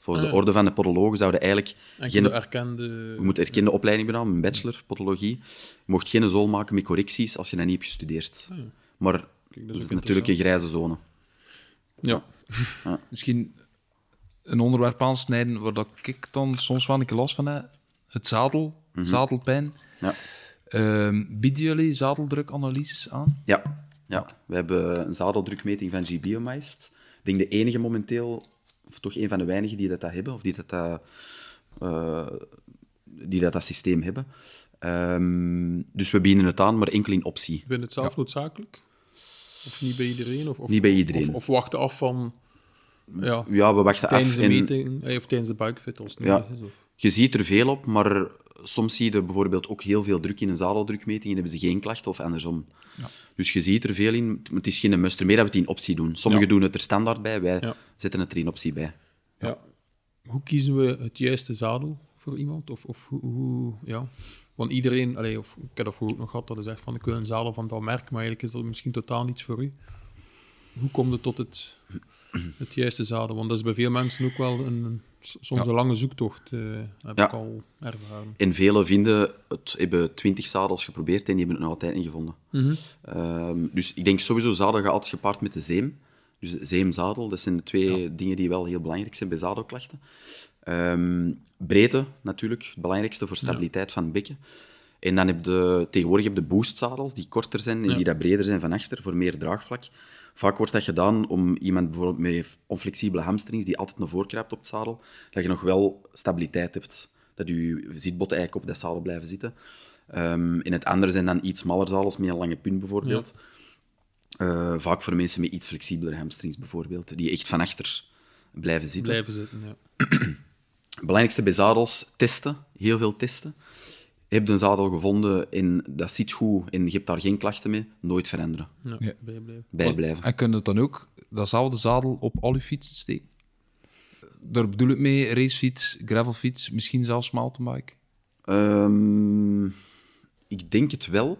Volgens Ah, de ja. orde van de podologen zouden eigenlijk En geen... de erkende... Je moet erkende opleiding gedaan, een bachelor podologie. Je mocht geen zool maken met correcties als je dat niet hebt gestudeerd. Maar Kijk, dat dat is is ook natuurlijk een grijze zone. Ja. Misschien een onderwerp aansnijden waar dat ik dan soms wel een keer last van heb. Het zadel, zadelpijn. Ja. Ehm, bieden jullie zadeldrukanalyses aan? Ja, ja. we hebben een zadeldrukmeting van G-Biomeist. Ik denk de enige momenteel, of toch een van de weinigen die dat, dat hebben, of die dat, dat, eh, die dat, dat systeem hebben. Ehm, dus we bieden het aan, maar enkel in optie. Vind het zelf noodzakelijk. Of niet bij iedereen? Of, of, Niet bij iedereen. Of, of wachten af van... Ja, Ja, we wachten tijdens af. de en meeting, eh, of tijdens de buikfit als het Ja. nodig is. Of... je ziet er veel op, maar soms zie je bijvoorbeeld ook heel veel druk in een zadeldrukmeting en hebben ze geen klachten, of andersom. Dus je ziet er veel in, maar het is geen must meer dat we het in optie doen. Sommigen Ja. doen het er standaard bij, wij Ja. zetten het er in optie bij. Ja. Hoe kiezen we het juiste zadel voor iemand? Of, of hoe, hoe- ja. Want iedereen, allee, of, ik heb dat vroeger ook nog gehad, dat is echt van, ik wil een zadel van dat merk, maar eigenlijk is dat misschien totaal niets voor u. Hoe komt het tot het, het juiste zadel? Want dat is bij veel mensen ook wel een, soms Ja. een lange zoektocht, eh, heb Ja. ik al ervaren. En velen vinden het, hebben twintig zadels geprobeerd en die hebben het nog altijd niet gevonden. Ehm, dus ik denk sowieso zadel gaat altijd gepaard met de zeem. Dus de zeemzadel, dat zijn de twee dingen die wel heel belangrijk zijn bij zadelklachten. Ehm, breedte natuurlijk, het belangrijkste voor stabiliteit van het bekken. En dan heb je tegenwoordig heb je boostzadels die korter zijn en die dat breder zijn van achter voor meer draagvlak. Vaak wordt dat gedaan om iemand bijvoorbeeld met onflexibele hamstrings die altijd naar voren kruipt op het zadel, dat je nog wel stabiliteit hebt. Dat je zitbotten eigenlijk op dat zadel blijven zitten. Ehm en het andere zijn dan iets smaller zadels met een lange punt bijvoorbeeld. Eh, vaak voor mensen met iets flexibelere hamstrings bijvoorbeeld, die echt van achter blijven zitten. Blijven zitten, ja. Belangrijkste bij zadels, testen. Heel veel testen. Je hebt een zadel gevonden en dat zit goed en je hebt daar geen klachten mee, nooit veranderen. ja, Ja. bijblijven. Bijblijven. En kun je dan ook datzelfde zadel op al je fietsen steken? Daar bedoel ik mee, racefiets, gravelfiets, misschien zelfs mountainbike. Ehm, ik denk het wel.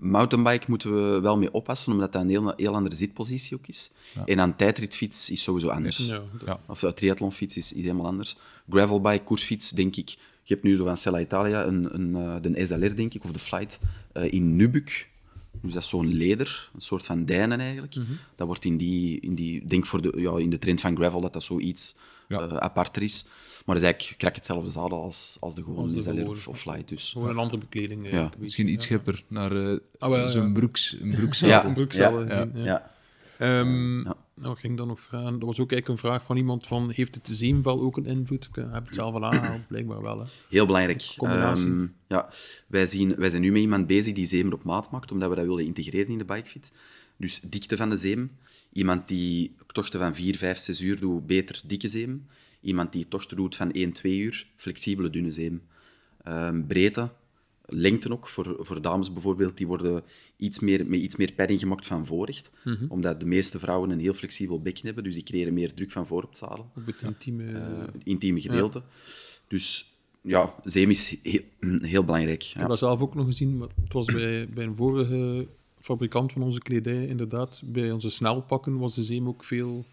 Mountainbike moeten we wel mee oppassen, omdat dat een heel, heel andere zitpositie ook is. En aan tijdritfiets is sowieso anders. Ja. Of een triathlonfiets is, is helemaal anders. Gravelbike, koersfiets, denk ik. Je hebt nu zo van Sella Italia een, een, eh, de SLR, denk ik, of de Flight, eh, in Nubuk. Dus dat is zo'n leder, een soort van dijnen eigenlijk. Mhm. Dat wordt in die, in die denk voor de, ja, in de trend van gravel dat dat zoiets Ja. eh, aparter is. Maar dat is eigenlijk krak hetzelfde zadel als, als de gewone Als de SLR of, of Flight. Dus. Gewoon een andere bekleding. Misschien iets ja. schipper naar eh, Ah, zo'n broeks, een Ja, broekzadel. een broekzadel ja, gezien, ja, ja. ja. Nou, ging dan nog vragen. Er was ook eigenlijk een vraag van iemand van, heeft het zeemvel ook een invloed? Ik eh, heb het zelf al aangehaald, blijkbaar wel. Hè. Heel belangrijk. Combinatie. Ehm, ja, wij, zien, wij zijn nu met iemand bezig die zeemer op maat maakt, omdat we dat willen integreren in de bikefit. Dus dikte van de zeem. Iemand die tochten van 4, 5, 6 uur doet, beter dikke zeem. Iemand die tochten doet van 1, 2 uur, flexibele dunne zeem. Ehm, breedte, lengte ook, voor, voor dames bijvoorbeeld, die worden iets meer, met iets meer padding gemaakt van voorrecht. Mhm. Omdat de meeste vrouwen een heel flexibel bekken hebben, dus die creëren meer druk van voor op het zadel Ook het intieme... eh, intieme gedeelte. Dus ja, zeem is heel, heel belangrijk. Ik heb dat zelf ook nog gezien, maar het was bij, bij een vorige fabrikant van onze kledij, inderdaad. Bij onze snelpakken was de zeem ook veel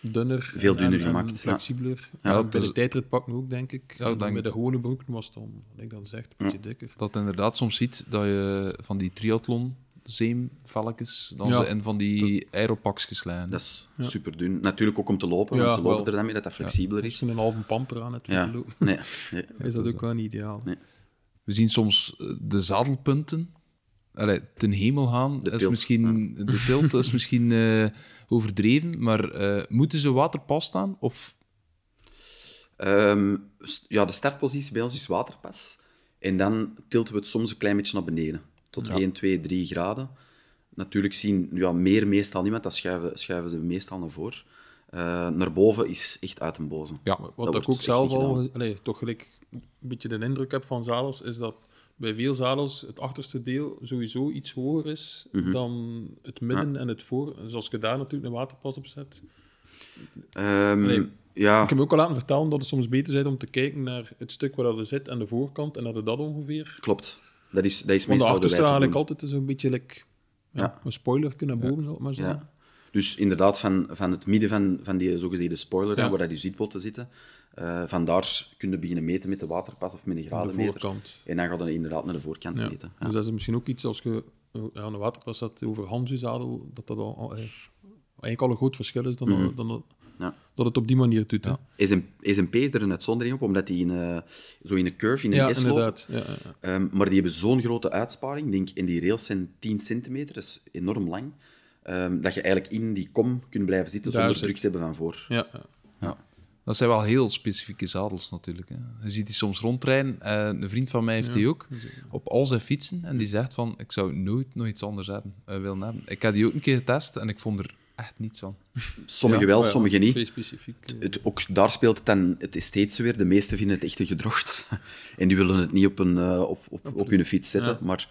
dunner. Veel en- dunner en- en gemaakt, ja. flexibeler. Ja, Ja, bij is- de tijdritpakken ook, denk ik. Ja, En dan denk- bij de gewone broek was het dan, wat ik dan zeg, een beetje dikker. Dat je inderdaad soms ziet dat je van die triathlon zeemvelletjes dan Ja. ze in van die aeropakjes liggen. Dat is super dun. Natuurlijk ook om te lopen, Ja, want ze lopen wel. er dan mee dat dat flexibeler Als is. je een halve pamper aan te lopen, nee, nee. is dat ook wel niet ideaal. Nee. We zien soms eh, de zadelpunten Allee, ten hemel gaan. De is tilt, misschien, De tilt is misschien eh, overdreven, maar eh, moeten ze waterpas staan? Of Ehm, st- ja, de startpositie bij ons is waterpas. En dan tilten we het soms een klein beetje naar beneden. Tot 1, 2, 3 graden. Natuurlijk zien ja, meer meestal niemand, dat schuiven, schuiven ze meestal naar voren. Eh, naar boven is echt uit een boze. ja, Wat Dat ik ook zelf al allee, toch gelijk een beetje de indruk heb van zadels, is dat bij veel zadels het achterste deel sowieso iets hoger is Mhm. dan het midden en het voor. Dus als je daar natuurlijk een waterpas op zet. Ehm, ja, Ik heb me ook al laten vertellen dat het soms beter is om te kijken naar het stuk waar dat er zit aan de voorkant en naar de dat ongeveer. klopt. Dat is, dat is meestal de achterste eigenlijk altijd zo'n beetje like, ja, Ja. een spoiler kunnen boven, zal ik maar zeggen. Ja. Dus inderdaad, van, van het midden van, van die zogezegde spoiler, Ja. waar dat die zitbotten zitten, eh vandaar kun je beginnen meten met de waterpas of met een Aan de gradenmeter. voorkant. En dan gaat je inderdaad naar de voorkant Ja. meten. Ja. Dus dat is misschien ook iets als je ja, een waterpas zet over Hansu-zadel, dat dat al, eh, eigenlijk al een groot verschil is dan, dan, dan Mhm. Ja. dat het op die manier doet. Ja. SM, SMP is er een uitzondering op, omdat die in, eh, zo in een curve, in een Ja, S inderdaad. Ja. Ehm, maar die hebben zo'n grote uitsparing. Ik denk, en die rails zijn 10 centimeter, dat is enorm lang. ehm, dat je eigenlijk in die kom kunt blijven zitten Daar zonder zit. druk te hebben van voor. Ja. Dat zijn wel heel specifieke zadels natuurlijk. Hè. Je ziet die soms rondrijden. Eh, een vriend van mij heeft die ook op al zijn fietsen. En die zegt van, ik zou nooit nog iets anders hebben, eh, willen hebben. Ik heb die ook een keer getest en ik vond er echt niets van. Sommige Ja, wel, ja, sommige niet. Vrij specifiek. Het, ook daar speelt het dan het esthetische weer. De meesten vinden het echt een gedrocht. en die willen het niet op, een, eh, op, op, op hun fiets zetten. Ja. Maar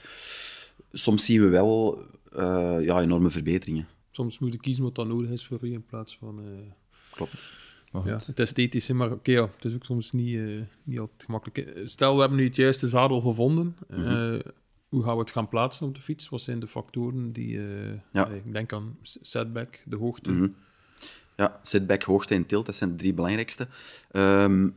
soms zien we wel eh, ja, enorme verbeteringen. Soms moet je kiezen wat dat nodig is voor je in plaats van... eh, Klopt. Maar Ja, het esthetische, maar oké, ja, het is ook soms niet, eh, niet altijd gemakkelijk. Stel, we hebben nu het juiste zadel gevonden. Mhm. Eh, hoe gaan we het gaan plaatsen op de fiets? Wat zijn de factoren die... eh, Ja. ik denk aan setback, de hoogte. Mhm. Ja, setback, hoogte en tilt, dat zijn de drie belangrijkste. Ehm,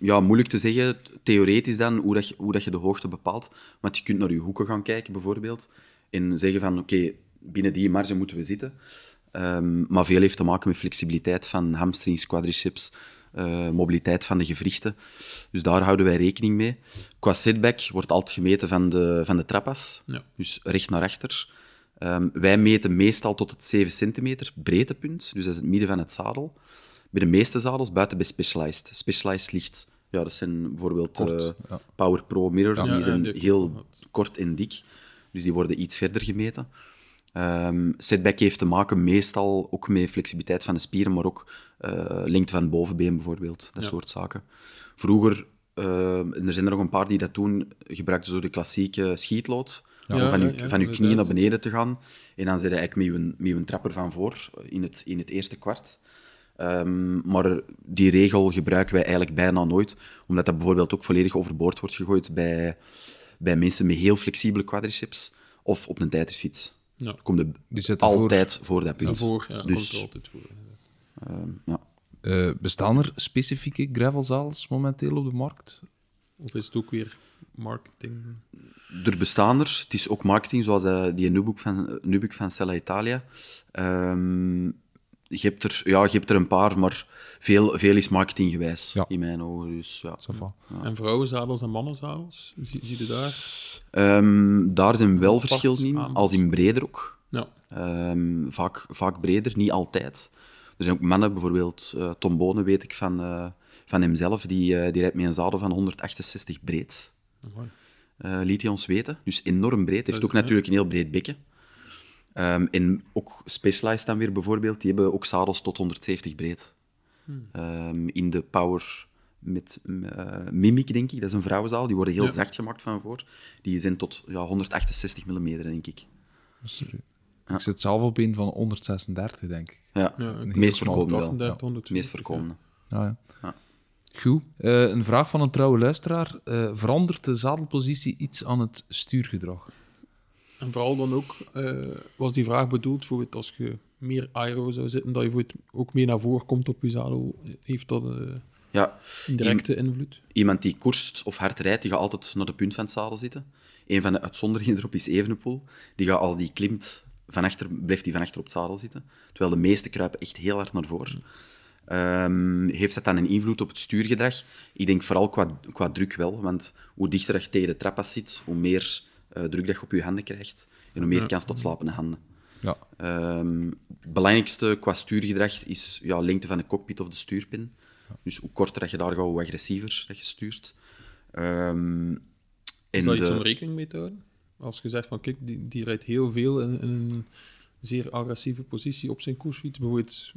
ja, moeilijk te zeggen, theoretisch dan, hoe, dat je, hoe dat je de hoogte bepaalt. Want je kunt naar je hoeken gaan kijken, bijvoorbeeld, en zeggen van, oké, binnen die marge moeten we zitten. Ehm, maar veel heeft te maken met flexibiliteit van hamstrings, quadriceps, eh, mobiliteit van de gewrichten. Dus daar houden wij rekening mee. Qua setback wordt altijd gemeten van de, van de trappas, Ja. dus recht naar achter. Ehm, wij meten meestal tot het 7 centimeter breedtepunt, dus dat is het midden van het zadel. Bij de meeste zadels, buiten bij Specialized. Specialized ligt, ja, dat zijn bijvoorbeeld Kort, eh, ja. Power Pro Mirror, Ja, die zijn heel kort en dik, dus die worden iets verder gemeten. Ehm, setback heeft te maken meestal ook met flexibiliteit van de spieren, maar ook eh, lengte van het bovenbeen bijvoorbeeld, dat Ja. soort zaken. Vroeger, en er zijn er nog een paar die dat doen, gebruikten zo de klassieke schietlood, Ja, om van, je, ja, van je knieën naar beneden te gaan. En dan zit je eigenlijk met je, met je trapper van voor in het, in het eerste kwart. Ehm, maar die regel gebruiken wij eigenlijk bijna nooit, omdat dat bijvoorbeeld ook volledig overboord wordt gegooid bij, bij mensen met heel flexibele quadriceps of op een tijdritfiets. Ja. Komt er Die zitten voor. altijd voor, dat punt. Ja, dat komt dus er altijd voor. ehm, ja. Eh, bestaan er specifieke gravelzadels momenteel op de markt? Of is het ook weer marketing? er bestaan er. Het is ook marketing, zoals eh, die Nubuck van, Nubuck van Sella Italia. Ehm, je, hebt er, ja, je hebt er een paar, maar veel, veel is marketinggewijs Ja. in mijn ogen. Dus, ja. En vrouwenzadels en mannenzadels? Zie, zie je daar? Ehm, daar zijn wel Apart verschillen in, als in breder ook. Ja. Ehm, vaak, vaak breder, niet altijd. Er zijn ook mannen, bijvoorbeeld eh, Tom Bonen, weet ik van, eh, van hemzelf, die, eh, die rijdt met een zadel van 168 breed. Eh, liet hij ons weten. Dus enorm breed. Heeft is- ook natuurlijk een heel breed bekken. Ehm, en ook Specialized dan weer bijvoorbeeld, die hebben ook zadels tot 170 breed. Hmm. Ehm, in de Power met eh, Mimic, denk ik, dat is een vrouwenzaal, die worden heel Ja. zacht gemaakt van voor. Die zijn tot ja, 168 mm, denk ik. Ik zit zelf op een van 136, denk ik. Ja, Ja, het meest voorkomende wel. 38, Het 120, meest voorkomende. Ja, ja. Ja. Goed. Eh, een vraag van een trouwe luisteraar. Eh, verandert de zadelpositie iets aan het stuurgedrag? En vooral dan ook, eh, was die vraag bedoeld voor het als je meer aero zou zitten, dat je voor het ook meer naar voren komt op je zadel. Heeft dat eh, Ja, een directe invloed? iemand die koerst of hard rijdt, die gaat altijd naar de punt van het zadel zitten. Een van de uitzonderingen erop is Evenepoel. Die gaat als die klimt, van achter, blijft hij van achter op het zadel zitten. Terwijl de meeste kruipen echt heel hard naar voren. Ehm, heeft dat dan een invloed op het stuurgedrag? Ik denk vooral qua, qua druk wel, want hoe dichter je tegen de trappas zit, hoe meer eh, druk dat je op je handen krijgt en hoe meer kans tot slapende handen. Ja. Ehm, het belangrijkste qua stuurgedrag is ja, lengte van de cockpit of de stuurpin. Dus hoe korter dat je daar gaat, hoe agressiever dat je stuurt. Ehm, Is dat iets de- om rekening mee te houden? Als je zegt van, kijk, die, die rijdt heel veel in, in een zeer agressieve positie op zijn koersfiets. Bijvoorbeeld,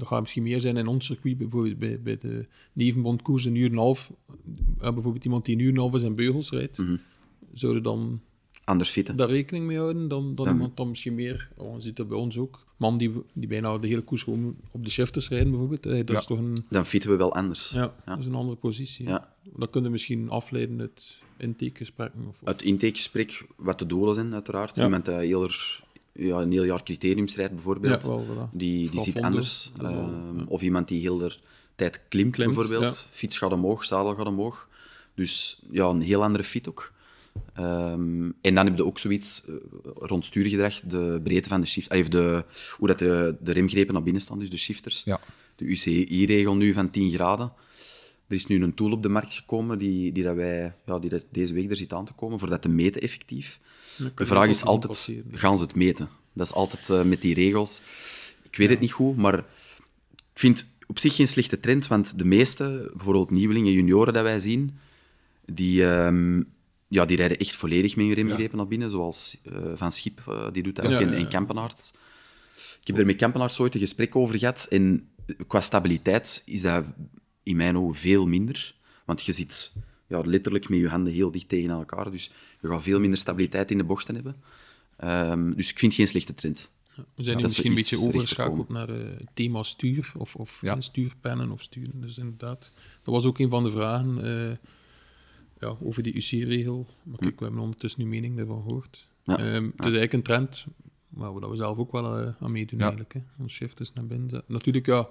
er gaat misschien meer zijn in ons circuit, bijvoorbeeld bij, bij de nevenbondkoers een uur en een half. Bijvoorbeeld iemand die een uur en een half in zijn beugels rijdt. Mhm. zouden dan Anders fitten. daar rekening mee houden dan, dan Ja. iemand dan misschien meer. Oh, je ziet dat bij ons ook. Man die, die bijna de hele koers gewoon op de shifters rijden, bijvoorbeeld. Eh, Dat Ja. is toch een, Dan fitten we wel anders. ja, Dat is een andere positie. Ja. Dat kun je misschien afleiden uit intakegesprekken. Of, of- Het intakegesprek, wat de doelen zijn, uiteraard. Iemand die heel er- ja, een heel jaar criterium rijdt, bijvoorbeeld. Ja, wel, voilà. Die, die Vooral ziet anders. wel, Ehm. Of iemand die heel de tijd klimt, Klimt, bijvoorbeeld. Fiets gaat omhoog, zadel gaat omhoog. Dus ja, een heel andere fit ook. Ehm, en dan heb je ook zoiets eh, rond stuurgedrag, de breedte van de shift, of de, hoe dat de, de remgrepen naar binnen staan, dus de shifters. Ja. De UCI-regel nu van 10 graden. Er is nu een tool op de markt gekomen die, die, dat wij, ja, die dat deze week er zit aan te komen, voor dat te meten effectief. De vraag is altijd, gaan ze het meten? Dat is altijd eh, met die regels. Ik weet het niet goed, maar ik vind op zich geen slechte trend, want de meeste, bijvoorbeeld nieuwelingen, junioren dat wij zien, die, ehm, ja, die rijden echt volledig met hun remgrepen naar binnen, zoals eh, Van Schip, eh, die doet dat Ja, ook, en, ja, ja. en Kampenaerts. Ik heb er met Kampenaerts ooit een gesprek over gehad, en qua stabiliteit is dat in mijn ogen veel minder, want je zit ja, letterlijk met je handen heel dicht tegen elkaar, dus je gaat veel minder stabiliteit in de bochten hebben. Ehm, dus ik vind geen slechte trend. We zijn nu dat ze misschien een beetje overgeschakeld naar eh, het thema stuur of, of Ja. stuurpennen of sturen. Dus inderdaad, dat was ook een van de vragen ja, over die UC-regel. Maar kijk, we hebben ondertussen nu mening daarvan gehoord. Ja. Ehm, het is eigenlijk een trend waar we, dat we zelf ook wel eh, aan meedoen Ja. eigenlijk. Hè. Ons shifters naar binnen zetten. Natuurlijk, ja,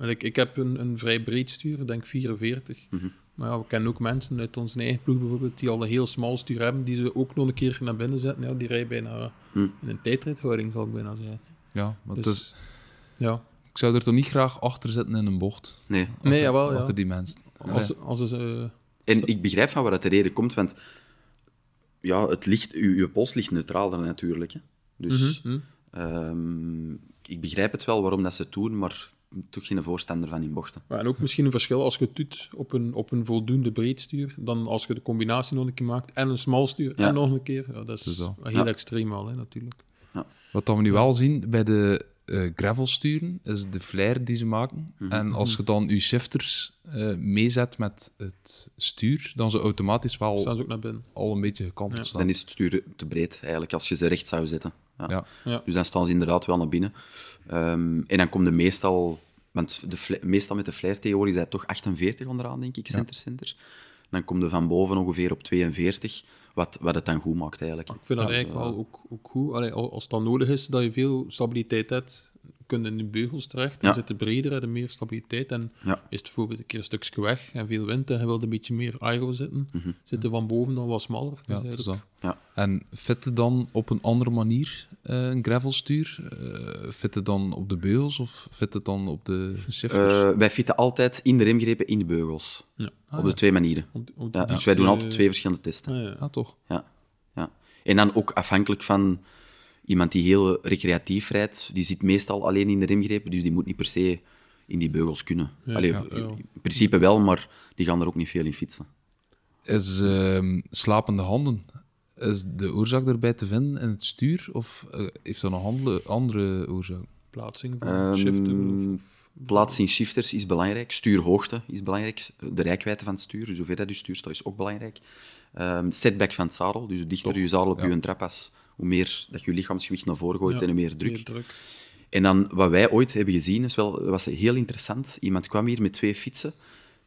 ik, ik heb een, een vrij breed stuur, ik denk 44. Mhm. Maar ja, we kennen ook mensen uit onze eigen ploeg bijvoorbeeld, die al een heel smal stuur hebben, die ze ook nog een keer naar binnen zetten. Ja, die rijden bijna Hm. in een tijdrithouding, zal ik bijna zeggen. Ja, maar Dus, het is, ja. ik zou er toch niet graag achter zitten in een bocht. Nee. Achter, Nee, jawel, ja. Achter die mensen. Als, als ze, En ik begrijp van waar dat de reden komt, want ja, het licht, uw, uw pols ligt neutraler natuurlijk. Hè. Dus Mhm, ehm, ik begrijp het wel waarom dat ze het doen, maar ik ben toch geen voorstander van in bochten. maar en ook misschien een verschil als je het doet op een, op een voldoende breed stuur, dan als je de combinatie nog een keer maakt en een smal stuur Ja. en nog een keer. Ja, dat is Dus heel Ja. extreem al, hè, natuurlijk. Wat dan we nu wel zien bij de eh gravelsturen, is de flair die ze maken. Mhm. En als je dan je shifters eh, meezet met het stuur, dan ze automatisch wel Staan ze ook naar binnen. al een beetje gekanteld Ja. staan. Dan is het stuur te breed, eigenlijk, als je ze recht zou zetten. Ja. Ja. Ja. Dus dan staan ze inderdaad wel naar binnen. Ehm, en dan komt de meestal... Want de meestal met de flare theorie is hij toch 48 onderaan, denk ik, center-center. Dan komt er van boven ongeveer op 42, wat, wat het dan goed maakt, eigenlijk. Ik vind dat Ja, eigenlijk wel ook, ook goed. Allee, al- als dat nodig is, dat je veel stabiliteit hebt, kun je in de beugels terecht. Dan Ja. zit het breder, heb je meer stabiliteit. En Ja. is het bijvoorbeeld een keer een stukje weg en veel wind en je wilt een beetje meer aero zitten, zit er van boven dan wat smaller. Dus Ja, dat. Ja. En fitte dan op een andere manier eh, een gravelstuur? Uh, fitte dan op de beugels of fitte dan op de shifters? Eh, wij fitten altijd in de remgrepen in de beugels. Ja. op de twee manieren. Op- op- Ja, dus wij doen altijd twee verschillende testen. ah, ja. ah, toch? Ja, ja. En dan ook afhankelijk van iemand die heel recreatief rijdt, die zit meestal alleen in de remgrepen, dus die moet niet per se in die beugels kunnen. Allee, ja, ja. In principe wel, maar die gaan er ook niet veel in fietsen. Is ehm, slapende handen, is de oorzaak erbij te vinden in het stuur? Of eh, heeft dat nog andere, andere oorzaak? Plaatsing van Ehm, shifter. Of, Plaats in shifters is belangrijk, stuurhoogte is belangrijk, de rijkwijde van het stuur, dus hoeveel dat je stuur staat is ook belangrijk. Ehm, setback van het zadel, dus hoe dichter je zadel op ja. je trapas, hoe meer dat je lichaamsgewicht naar voren gooit Ja, en hoe meer druk. meer druk. En dan wat wij ooit hebben gezien, is wel, was heel interessant. Iemand kwam hier met twee fietsen.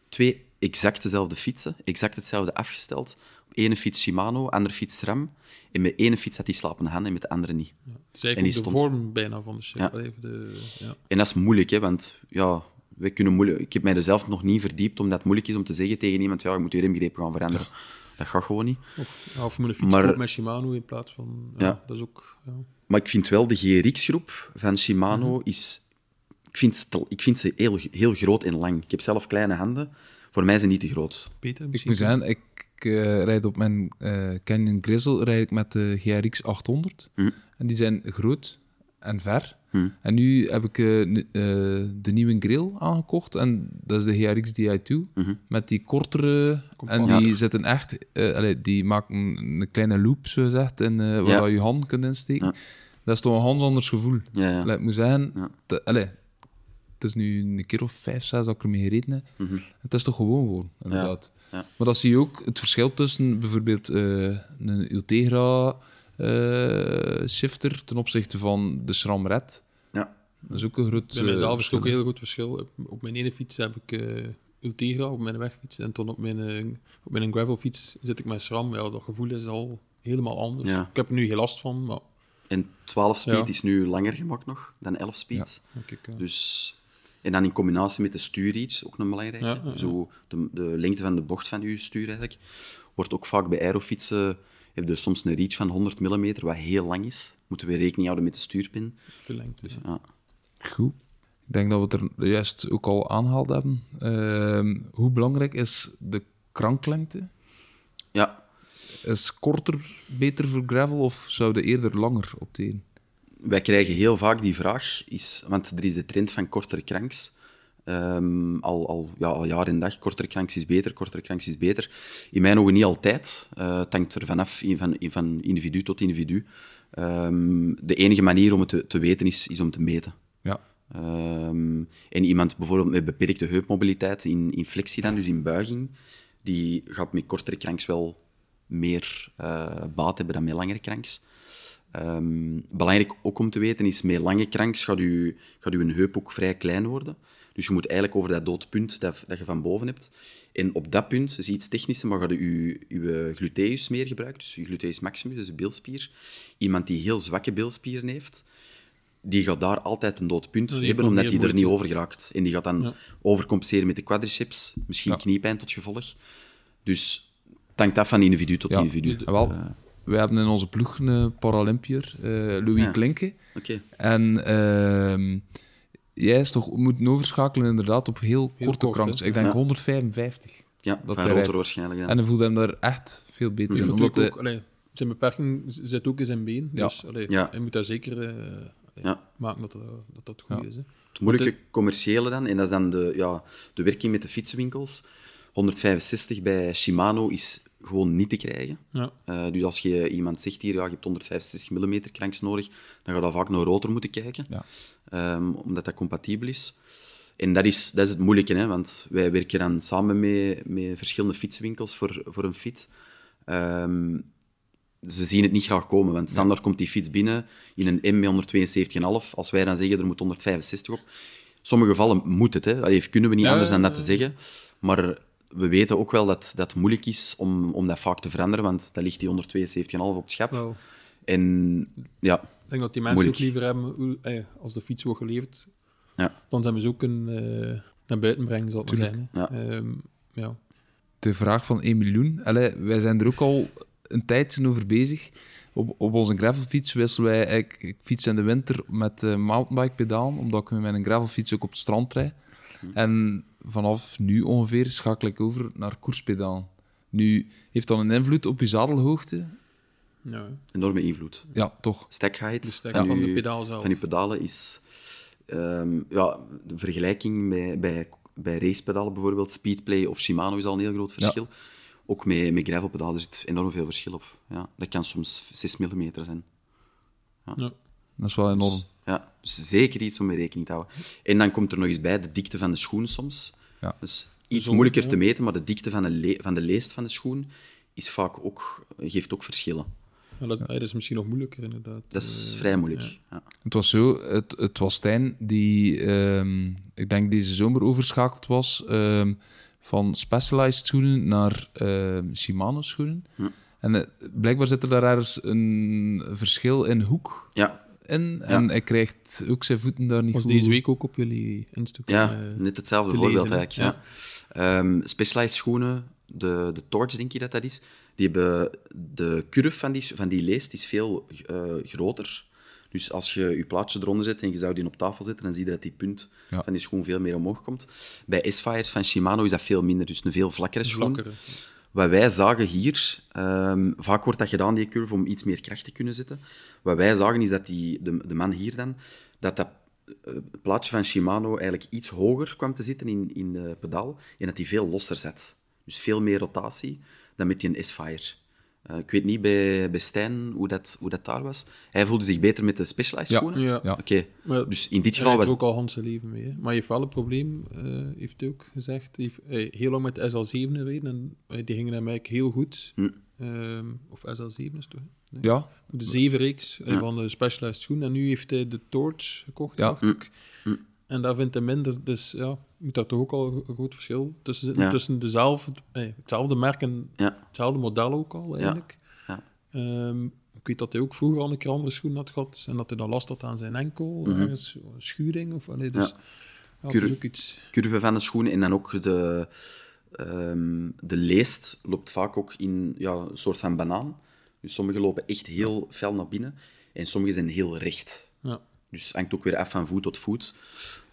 Twee exact dezelfde fietsen, exact hetzelfde afgesteld. Op ene fiets Shimano, andere fiets SRAM. En met ene fiets had hij slapende handen en met de andere niet. Ook de stond- vorm bijna van de. Ja. Allee, de, ja. En dat is moeilijk, hè, want ja, wij kunnen moeilijk... ik heb mij er zelf nog niet verdiept, omdat het moeilijk is om te zeggen tegen iemand, ja, je moet je remgreep gaan veranderen. Dat gaat gewoon niet. Of, ja, of een fiets Maar- met Shimano in plaats van... Ja, Ja. Dat is ook... Ja. Maar ik vind wel, de GRX-groep van Shimano Mhm. is... Ik vind, ze te- ik vind ze heel, heel groot en lang. Ik heb zelf kleine handen. Voor mij zijn die te groot. Peter, Ik misschien? moet zeggen, ik eh, rijd op mijn eh, Canyon Grizzle rijd ik met de GRX 800. Hm. En die zijn groot en ver. Hm. En nu heb ik eh, eh, de nieuwe grill aangekocht. En dat is de GRX Di2. Mhm. Met die kortere... En die Ja. zitten echt... eh, allee, die maken een kleine loop, zo gezegd, in, eh, waar Ja. je je hand kunt insteken. Ja. Dat is toch een ganz anders gevoel. Ja, ja. Allee, ik moet zeggen... Ja. te- allee, het is nu een keer of vijf, zes dat ik ermee gereden heb. Het is toch gewoon gewoon, inderdaad. Mhm. ja. Maar dan zie je ook het verschil tussen bijvoorbeeld eh, een Ultegra shifter ten opzichte van de SRAM Red. Ja. Dat is ook een groot Bij mijzelf eh, is het ook een heel goed verschil. Op, mijn ene fiets heb ik eh Ultegra op mijn wegfiets. En toen op mijn, eh, op mijn gravelfiets zit ik met SRAM. Ja, dat gevoel is al helemaal anders. Ja. Ik heb er nu geen last van, maar... En 12 speed Ja. is nu langer gemaakt nog dan 11 speed. Eh, Dus, en dan in combinatie met de stuurreach, ook een belangrijke. Ja, ja, ja. Zo de, de lengte van de bocht van je stuur eigenlijk. Wordt ook vaak bij aerofietsen, heb je soms een reach van 100 mm, wat heel lang is. Moeten we rekening houden met de stuurpin. de lengte. ja. Ja. Goed. Ik denk dat we het er juist ook al aangehaald hebben. Ehm, hoe belangrijk is de kranklengte? ja, Is korter beter voor gravel of zou de eerder langer opteren? wij krijgen heel vaak die vraag, is, want er is de trend van kortere cranks. Ehm, al, al, ja, al jaar en dag, kortere cranks is beter, kortere cranks is beter. In mijn ogen niet altijd. Eh, het hangt er vanaf, van, van individu tot individu. Ehm, de enige manier om het te, te weten is, is om te meten. Ja. Ehm, en iemand bijvoorbeeld met beperkte heupmobiliteit in, in flexie dan, dus in buiging, die gaat met kortere cranks wel meer eh, baat hebben dan met langere cranks. Ehm, belangrijk ook om te weten is, met lange cranks gaat je, gaat uw heup ook vrij klein worden. Dus je moet eigenlijk over dat doodpunt dat, dat je van boven hebt. En op dat punt, dat is iets technischer, maar gaat je je gluteus meer gebruiken, dus je gluteus maximus, dus de bilspier. Iemand die heel zwakke bilspieren heeft, die gaat daar altijd een dood punt hebben, omdat die er niet over geraakt. En die gaat dan Ja. overcompenseren met de quadriceps, misschien Ja. kniepijn tot gevolg. Dus het hangt af van individu tot Ja, individu. dus- wel, wij hebben in onze ploeg een Paralympiër, eh, Louis Ja. Klinke. Oké. En ehm, jij is toch moeten overschakelen inderdaad op heel, korte kort? Ik denk Ja. 155. Ja, Dat van hij rotor waarschijnlijk. Ja. En dan voelde hem daar echt veel beter in. Omdat ook, de- ook, allee, zijn beperking zit ook in zijn been. Ja. Dus allee, Ja. hij moet daar zeker eh, allee, Ja. maken dat dat, dat, dat goed Ja. is. Hè. Het moeilijke commerciële dan, en dat is dan de, ja, de werking met de fietsenwinkels. 165 bij Shimano is gewoon niet te krijgen. Ja. Eh, dus als je iemand zegt hier, ja, je hebt 165 mm cranks nodig, dan ga je vaak naar rotor moeten kijken, Ja. Ehm, omdat dat compatibel is. En dat is, dat is het moeilijke, hè, want wij werken dan samen met, met verschillende fietswinkels voor, voor een fiets. Ehm, ze zien het niet graag komen, want standaard komt die fiets binnen in een M met 172,5. Als wij dan zeggen, er moet 165 op. In sommige gevallen moet het, hè. Allee, kunnen we niet Ja, anders dan dat te zeggen. Maar we weten ook wel dat, dat het moeilijk is om, om dat vaak te veranderen, want dan ligt die 172,5 op het schap. En ja, ik denk dat die mensen Moeilijk. ook liever hebben, hoe- eh, als de fiets wordt geleverd, ja, dan zijn ze ook een, eh, naar buiten brengen, zal het maar zijn. Hè. Ehm, ja. de vraag van 1 miljoen. Allee, wij zijn er ook al een tijdje over bezig. Op, op onze gravelfiets wisselen wij... Ik, ik fiets in de winter met uh, mountainbike pedalen, omdat ik met mijn gravelfiets ook op het strand rijd. En vanaf nu ongeveer schakel ik over naar koerspedalen. Nu, heeft dat een invloed op je zadelhoogte? Ja, hè. enorme invloed. Ja, toch. Stack height De van de uw- pedaal zelf. van je pedalen is... ehm, ja, de vergelijking bij, bij, bij racepedalen bijvoorbeeld, Speedplay of Shimano is al een heel groot verschil. Ook met, met gravelpedalen er zit enorm veel verschil op. Ja, dat kan soms 6 mm zijn. Ja. Dat is wel enorm. Ja, dus zeker iets om mee rekening te houden. En dan komt er nog eens bij de dikte van de schoen soms. Ja. Dus iets moeilijker ja. te meten, maar de dikte van de, le- van de leest van de schoen is vaak ook, geeft ook verschillen. Ja, dat, dat is misschien nog moeilijker, inderdaad. Dat is Eh, vrij moeilijk. Ja. Het was zo, het, het was Stijn die, ehm, ik denk deze zomer overschakeld was ehm, van Specialized schoenen naar ehm, Shimano schoenen. Hm. En eh, blijkbaar zit er daar ergens een verschil in hoek Ja, in. En hij krijgt ook zijn voeten daar niet was goed... deze week ook op jullie Instagram. Ja, eh, net hetzelfde voorbeeld lezen, eigenlijk. Ja. Ehm, Specialized schoenen, de, de Torch denk je dat dat is, die hebben de curve van die, van die leest is veel eh, groter. Dus als je je plaatje eronder zet en je zou die op tafel zetten, dan zie je dat die punt Ja. van die schoen veel meer omhoog komt. Bij S-Fire van Shimano is dat veel minder, dus een veel vlakkere schoen. vlakkere. Wat wij zagen hier, ehm, vaak wordt dat gedaan, die curve, om iets meer kracht te kunnen zetten. Wat wij zagen is dat die, de, de man hier dan, dat dat eh, plaatje van Shimano eigenlijk iets hoger kwam te zitten in, in de pedaal en dat die veel losser zat. Dus veel meer rotatie dan met die S-Fire. Eh, ik weet niet bij, bij Stijn hoe dat, hoe dat daar was. Hij voelde zich beter met de Specialized Ja. schoenen. Ja. Ja. Oké, Maar dus in dit Hij geval was er ook al Hans zijn leven mee. Hè. Maar hij heeft wel een probleem, eh, heeft hij ook gezegd. Hij heeft eh, heel lang met de SL7 gereden en die gingen hem eigenlijk heel goed. Hm. Ehm, of SL7 is het toch? Nee. Ja, De 7-reeks eh, Ja. van de Specialized schoen. En nu heeft hij de Torch gekocht, Ja. dacht ik. Hm. En daar vindt hij minder. Dus ja, moet daar toch ook al een groot verschil tussen zitten. Ja. Tussen dezelfde, eh, hetzelfde merk en Ja. hetzelfde model ook al, eigenlijk. Ja. Ehm, ik weet dat hij ook vroeger al een keer andere schoen had gehad. En dat hij dan last had aan zijn enkel. Mhm. Ergens schuring. Of, allee, dus, Ja. ja. dat Cur- is ook iets... curve van de schoen en dan ook de, ehm, de leest loopt vaak ook in ja, een soort van banaan. Dus sommige lopen echt heel fel naar binnen en sommige zijn heel recht. Ja. Dus het hangt ook weer af van voet tot voet.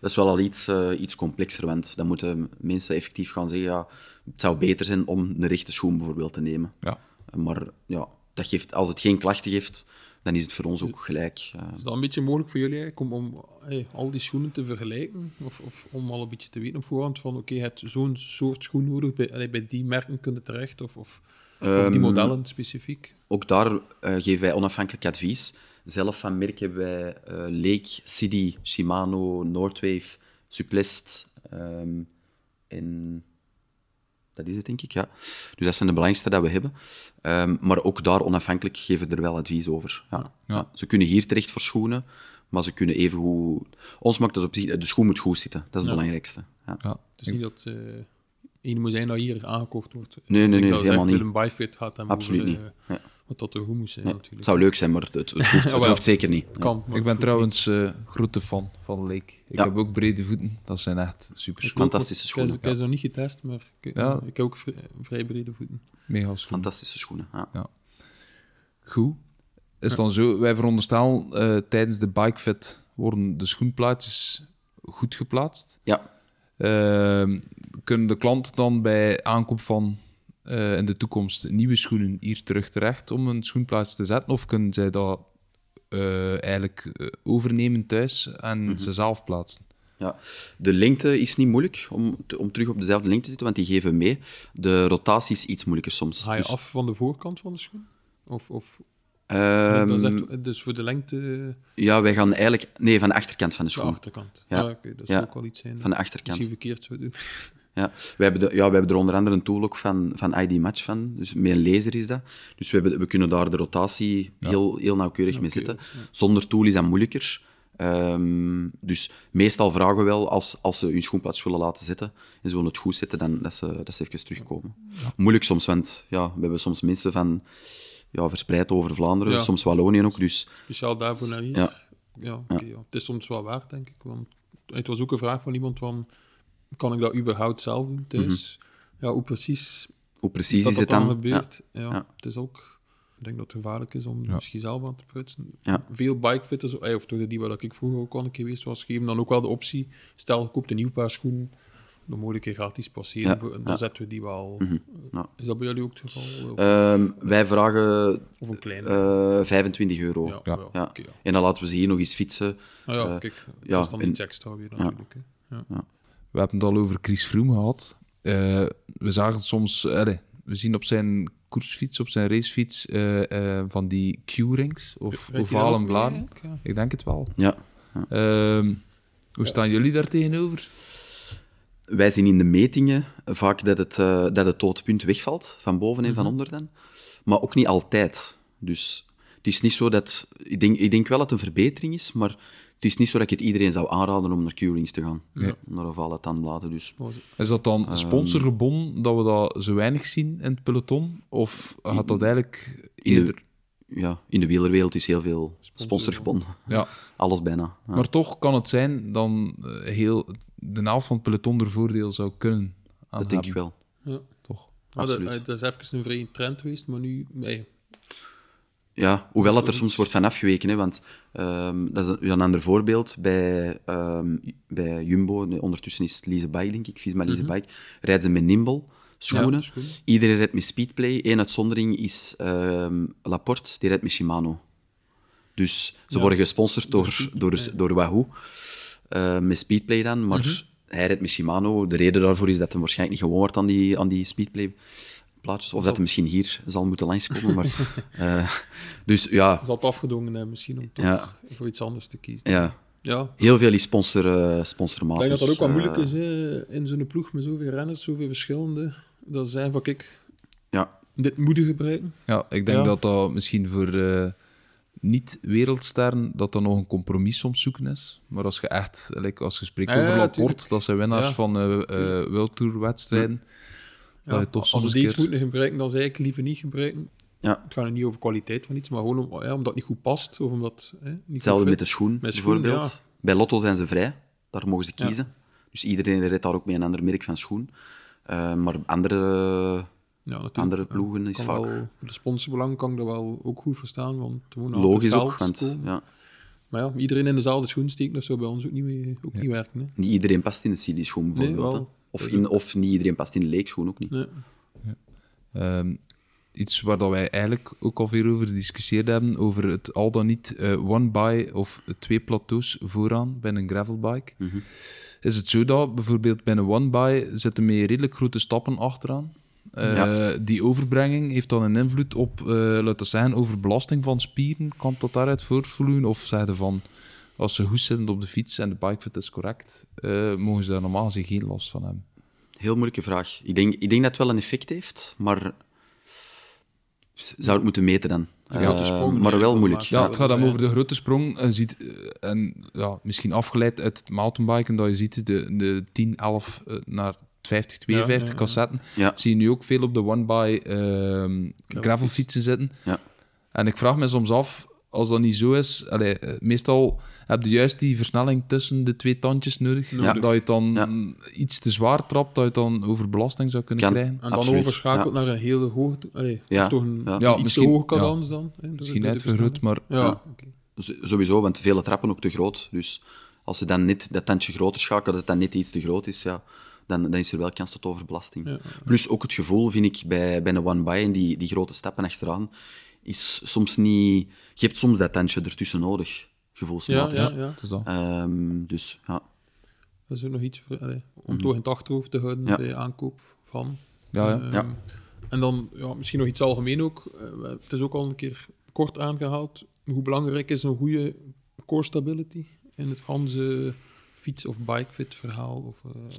Dat is wel al iets, eh, iets complexer, want dan moeten mensen effectief gaan zeggen, ja, het zou beter zijn om een rechte schoen bijvoorbeeld te nemen. ja. Maar ja, dat geeft, als het geen klachten geeft, dan is het voor ons ook gelijk. eh. Is dat een beetje mogelijk voor jullie eigenlijk, om, om hey, al die schoenen te vergelijken? Of, of om al een beetje te weten op voorhand van, oké, je hebt zo'n soort schoen nodig, bij, allee, bij die merken kunnen terecht, of, of, of die Ehm, modellen specifiek? Ook daar eh, geven wij onafhankelijk advies. Zelf van merk hebben wij eh, Lake, City, Shimano, Noordwave, Suplest ehm, en... Dat is het, denk ik, ja. Dus dat zijn de belangrijkste dat we hebben. Ehm, maar ook daar onafhankelijk geven we er wel advies over. Ja. Ja. Ze kunnen hier terecht voor schoenen, maar ze kunnen even goed... Ons maakt het op zich... De schoen moet goed zitten, dat is het Ja. belangrijkste. Ja. ja. Het is niet dat eh één moet zijn dat hier aangekocht wordt. Nee, nee, nee, zou helemaal niet. Willem Byfit gaat hem Absoluut over, niet. eh, Ja. Wat dat er goed moet zijn, Nee, natuurlijk. het zou leuk zijn, maar het, het, hoeft, het hoeft zeker niet. Kan, Ik ben trouwens eh grote fan van Lake. Ik Ja. heb ook brede voeten. Dat zijn echt super schoenen. Fantastische schoenen. Ik heb ze nog niet getest, maar ik, Ja. ik heb ook vrij, vrij brede voeten. Mega schoenen. Fantastische schoenen, ja. Goed. Is dan zo, wij veronderstellen eh, tijdens de bikefit worden de schoenplaatjes goed geplaatst. Ja, Ehm, kunnen de klanten dan bij aankoop van eh, in de toekomst nieuwe schoenen hier terug terecht om een schoenplaats te zetten? Of kunnen zij dat eh, eigenlijk eh, overnemen thuis en ze zelf plaatsen? Ja, de lengte is niet moeilijk om, te- om terug op dezelfde lengte te zitten, want die geven mee. De rotatie is iets moeilijker soms. Ga je Dus, af van de voorkant van de schoen? Of, of ehm, echt, dus voor de lengte ja, wij gaan eigenlijk... Nee, van de achterkant van de de schoen. achterkant? Ja. Ah, oké, dat Ja. zou ook wel iets zijn. Van de achterkant. Misschien verkeerd zou doen. Ja. Wij, hebben de, ja, wij hebben er onder andere een tool ook van, van ID Match van. Dus met een laser is dat. Dus we, hebben, we kunnen daar de rotatie heel, heel nauwkeurig mee zetten. Zonder tool is dat moeilijker. Ehm, dus meestal vragen we wel, als, als ze hun schoenplaats willen laten zetten en ze willen het goed zetten, dan dat ze, dat ze even terugkomen. Moeilijk soms, want ja, we hebben soms mensen van, ja, verspreid over Vlaanderen, Ja. soms Wallonië ook. Dus Speciaal daarvoor naar hier. Ja. Ja. Het is soms wel waard, denk ik. Want het was ook een vraag van iemand van... Kan ik dat überhaupt zelf doen thuis? Ja, hoe precies hoe Mhm. precies dat is dat het dan dan? gebeurt. Ja. Ja. Het is ook... Ik denk dat het gevaarlijk is om Ja. misschien zelf aan te prutsen. Ja. Veel bikefitters, eh, of toch die waar ik vroeger ook al een keer geweest was, geven dan ook wel de optie. Stel, je koopt een nieuw paar schoenen, dan moet ik gratis passeren. Ja, voor- en dan ja. Mhm. zetten we die wel... ja. Is dat bij jullie ook het geval? Of, Ehm, wij vragen of een kleine? eh 25 euro. ja, ja. ja, Ja. oké, ja. En dan laten we ze hier nog eens fietsen. Nou ja, Eh, kijk, ja, dat is dan en- iets extra weer natuurlijk. We hebben het al over Chris Froome gehad. Eh, we zagen soms, we zien op zijn koersfiets, op zijn racefiets, eh, eh, van die Q-rings of Rijdt hij dat ovale nog bladen. Ja. Ik denk het wel. Ja. Ehm, hoe staan jullie daar tegenover? Wij zien in de metingen vaak dat het, eh, dat het doodpunt wegvalt, van boven en van Mhm. onder dan. Maar ook niet altijd. Dus het is niet zo dat... Ik denk, ik denk wel dat het een verbetering is, maar het is niet zo dat ik het iedereen zou aanraden om naar Q-Rings te gaan. Nee. Naar ovale tandbladen, dus... Is dat dan sponsorgebonden dat we dat zo weinig zien in het peloton? Of gaat dat eigenlijk In de- eerder... Ja, in de wielerwereld is heel veel sponsorgebonden. Ja, Alles bijna. Ja. maar toch kan het zijn dan eh, heel de helft van het peloton er voordeel zou kunnen aan dat denk ik wel. Ja. Toch? Dat, Absoluut. dat is even een vrije trend geweest, maar nu... Nee, Ja, hoewel dat er soms wordt van afgeweken. Hè, want ehm, dat is een, een ander voorbeeld. Bij, ehm, bij Jumbo, nee, ondertussen is het Lise Bike, denk ik, Visma Lise Bike, rijden ze met Nimble schoenen. Ja. Iedereen rijdt met Speedplay. Eén uitzondering is ehm, Laporte, die rijdt met Shimano. Dus ze Ja. worden gesponsord door, door, door Wahoo, met Speedplay dan. Maar hij rijdt met Shimano. De reden daarvoor is dat hij waarschijnlijk niet gewoon wordt aan die, aan die Speedplay plaatjes. Of dat hij misschien hier zal moeten langskomen. Maar, eh, dus ja, Zal het afgedwongen hebben misschien om toch Ja. voor iets anders te kiezen. ja, Ja, heel veel is sponsor, eh ik sponsormatig. denk dat dat ook wel moeilijk eh, is hè, in zo'n ploeg met zoveel renners, zoveel verschillende. Dat zijn van, kijk, Ja, dit moeten gebruiken. Ja, ik denk Ja. dat dat misschien voor eh, niet-wereldsterren dat dat nog een compromis soms zoeken is. Maar als je echt, like, als je spreekt Ja, ja, over Laporte, tuurlijk. dat zijn winnaars Ja. van eh eh World Tour wedstrijden, dat je toch als soms een die iets keer... moeten gebruiken, dan zei ik liever niet gebruiken. ja. Het gaat er niet over kwaliteit van iets, maar gewoon om, ja, omdat het niet goed past. Of omdat, hè, niet Hetzelfde met de schoen, Met schoen, bijvoorbeeld. Bij Lotto zijn ze vrij. Daar mogen ze Ja. kiezen. Dus iedereen rijdt daar ook mee een ander merk van schoen. Eh, maar andere, Ja, natuurlijk. andere ploegen is vaak wel- voor de sponsorbelang kan ik dat wel ook goed verstaan, want logisch ook. Want komen. ja, Maar ja, iedereen in dezelfde schoen steken, dat zou bij ons ook niet, mee, ook niet werken. Hè. niet iedereen past in de CD-schoen, bijvoorbeeld. wel. Of, in, of niet iedereen past in de leekschoen, ook niet. Nee. Ehm, iets waar dat wij eigenlijk ook al veel over gediscussieerd hebben, over het al dan niet eh, one by of twee plateaus vooraan bij een gravelbike. Mhm. Is het zo dat bijvoorbeeld bij een one by zitten met redelijk grote stappen achteraan? Eh, Ja. Die overbrenging heeft dan een invloed op, eh laten we zeggen, overbelasting van spieren. Kan dat daaruit voortvloeien? Of zeiden van, als ze goed zitten op de fiets en de bikefit is correct, eh, mogen ze daar normaal gezien geen last van hebben? Heel moeilijke vraag. Ik denk, ik denk dat het wel een effect heeft, maar zou het moeten meten dan? Eh, sprong maar wel moeilijk. Ja, het dat gaat dan over de grote sprong. En, ziet, eh, en ja, misschien afgeleid uit het mountainbiken, dat je ziet de, de 10, 11 eh, naar 50, 52 Ja, ja, ja. cassetten. Ja. Zie je nu ook veel op de one-by ehm gravelfietsen zitten. Ja. En ik vraag me soms af, als dat niet zo is, allee, eh, meestal heb je juist die versnelling tussen de twee tandjes nodig. Ja. Dat je dan Ja. iets te zwaar trapt, dat je dan overbelasting zou kunnen Kan. krijgen. En dan Absoluut, overschakelt naar een hele hoge... Allee, Ja, Of toch een ja. Iets hoge ja. cadans dan. Hè, Misschien uitvergroot, maar. Ja, Sowieso, want vele trappen ook te groot. Dus als ze dan net dat tandje groter schakelen, dat het dan net iets te groot is, ja, dan, dan is er wel kans tot overbelasting. Ja. Plus ook het gevoel, vind ik, bij, bij een one-by en die, die grote stappen achteraan, is soms niet... Je hebt soms dat tandje ertussen nodig, Ja, gevoelsmatig. ja, ja. het is dat. Ehm, dus ja, Dat is ook nog iets voor, allee, om toch in het achterhoofd te houden Ja. bij aankoop van. Ja, ja. Ehm, Ja. En dan ja, misschien nog iets algemeen ook. Eh, het is ook al een keer kort aangehaald. Hoe belangrijk is een goede core stability in het ganse fiets- of bikefit verhaal? Of, eh,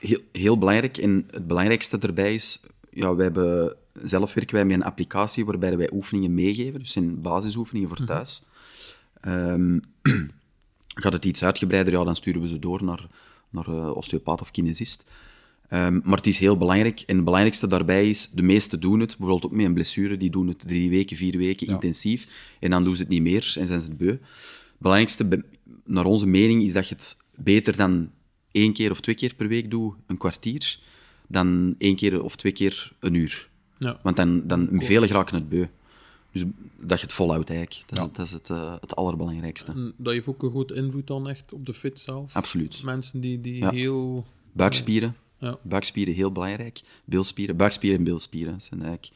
heel, heel belangrijk. En het belangrijkste erbij is, ja, wij hebben, zelf werken wij met een applicatie waarbij wij oefeningen meegeven, dus zijn basisoefeningen voor thuis. Ehm, gaat het iets uitgebreider, ja, dan sturen we ze door naar, naar eh, osteopaat of kinesist. Ehm, maar het is heel belangrijk. En het belangrijkste daarbij is, de meesten doen het, bijvoorbeeld ook met een blessure, die doen het drie weken, vier weken Ja. intensief. En dan doen ze het niet meer en zijn ze het beu. Het belangrijkste, be- naar onze mening, is dat je het beter dan één keer of twee keer per week doet, een kwartier, dan één keer of twee keer een uur. ja. Want dan, dan velen geraken het beu. Dus dat je het volhoudt eigenlijk. Dat is, Ja. het, dat is het, eh, het allerbelangrijkste. En dat heeft ook een grote invloed dan echt op de fit zelf. Absoluut. Mensen die, die Ja. heel... Buikspieren. Ja. Buikspieren, heel belangrijk. Beelspieren. Buikspieren en beelspieren zijn eigenlijk...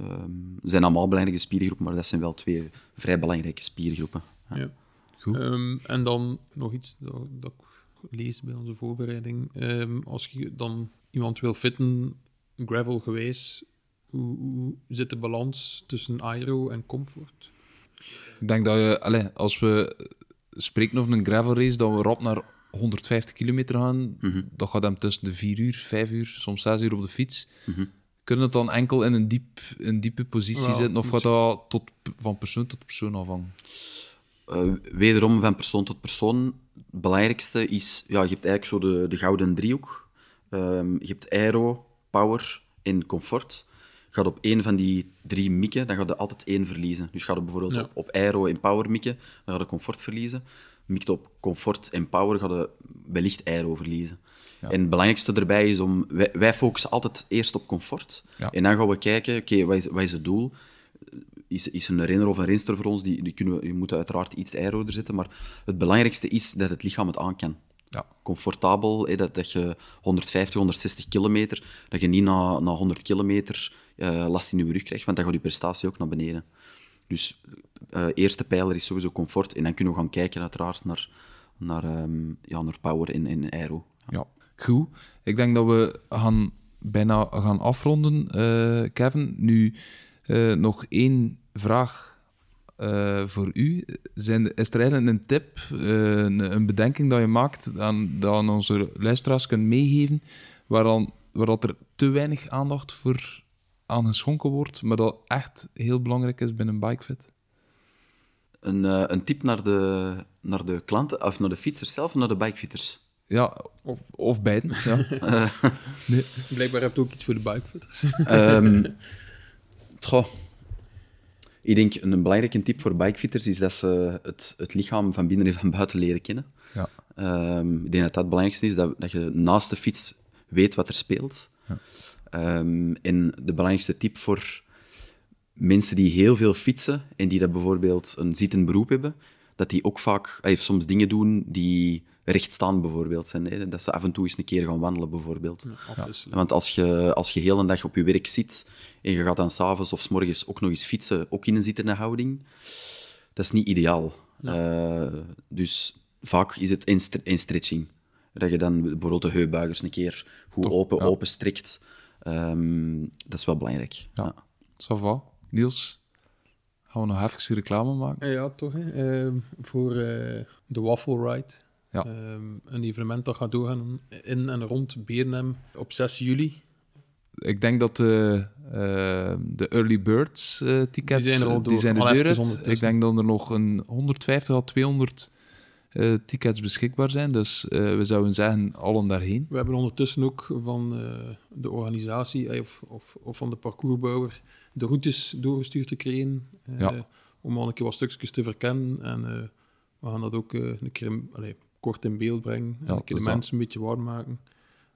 ehm, zijn allemaal belangrijke spiergroepen, maar dat zijn wel twee vrij belangrijke spiergroepen. Ja. Ja. Goed. Ehm, en dan nog iets dat, dat ik lees bij onze voorbereiding. Ehm, als je dan iemand wil fitten, gravel geweest, hoe, hoe zit de balans tussen aero en comfort? Ik denk dat je, als we spreken over een gravel race, dat we rap naar 150 kilometer gaan, dat gaat hem tussen de 4 uur, 5 uur, soms 6 uur op de fiets. Kunnen het dan enkel in een, diep, een diepe positie zitten, of gaat dat tot, van persoon tot persoon afhangen? Eh, wederom van persoon tot persoon. Het belangrijkste is, ja, je hebt eigenlijk zo de, de gouden driehoek. Ehm, je hebt aero, power en comfort. Gaat op één van die drie mikken, dan gaat je altijd één verliezen. Dus gaat je bijvoorbeeld Ja. op, op aero en power mikken, dan gaat je comfort verliezen. Mikt op comfort en power, gaat je wellicht aero verliezen. En het belangrijkste erbij is om... Wij, wij focussen altijd eerst op comfort. Ja. En dan gaan we kijken, oké, wat, is, wat is het doel? is, is een renner of een renster voor ons, die, die kunnen we, je moet uiteraard iets aero er zetten, maar het belangrijkste is dat het lichaam het aan kan. Ja. Comfortabel, hè, dat, dat je 150, 160 kilometer, dat je niet na, na 100 kilometer eh, last in je rug krijgt, want dan gaat je prestatie ook naar beneden. Dus eh eerste pijler is sowieso comfort, en dan kunnen we gaan kijken uiteraard naar, naar, ehm, ja, naar power en, en aero. Ja, goed. Ik denk dat we gaan bijna gaan afronden, eh, Kevin. Nu nog één vraag eh, voor u. Zijn, is er eigenlijk een tip, eh, een, een bedenking dat je maakt, aan, dat aan onze luisteraars kunt meegeven, waar, dan, waar dat er te weinig aandacht voor aan geschonken wordt, maar dat echt heel belangrijk is binnen BikeFit? Een, eh, een tip naar de, naar de klanten, of naar de fietsers zelf, of naar de bikefitters? Ja, of, of beiden. Ja. Blijkbaar heb je ook iets voor de bikefitters. Ehm goh. Ik denk een belangrijke tip voor bikefitters is dat ze het, het lichaam van binnen en van buiten leren kennen. Ja. Ehm, ik denk dat dat het belangrijkste is, dat, dat je naast de fiets weet wat er speelt. Ehm, en de belangrijkste tip voor mensen die heel veel fietsen en die dat bijvoorbeeld een zittend beroep hebben, dat die ook vaak eh, soms dingen doen die rechtstaan bijvoorbeeld zijn. Hè? Dat ze af en toe eens een keer gaan wandelen bijvoorbeeld. Want als je, als je heel een dag op je werk zit en je gaat dan s'avonds of s morgens ook nog eens fietsen, ook in een zittende houding, dat is niet ideaal. Eh, dus vaak is het een stretching. Dat je dan bijvoorbeeld de heupbuigers een keer goed Toch, open, ja. open strekt. Ehm, dat is wel belangrijk. Ja. Ja. Ça va. Niels, gaan we nog even reclame maken? Eh, Ja, toch. Hè. Ehm, voor eh, de Waffle Ride. Ja. Ehm, een evenement dat gaat doorgaan in en rond Beernem op 6 juli. Ik denk dat de, eh, de early birds tickets, Die zijn er al eh, die door, zijn de deur uit. Ik denk dat er nog een 150 à 200 eh, tickets beschikbaar zijn. Dus we zouden zeggen, allen daarheen. We hebben ondertussen ook van de organisatie of, of, of van de parcoursbouwer de routes doorgestuurd gekregen. eh, Ja. Om al een keer wat stukjes te verkennen. En eh, we gaan dat ook eh, een keer in- allee, kort in beeld brengen. En Ja, een keer dus de dat- mensen een beetje warm maken.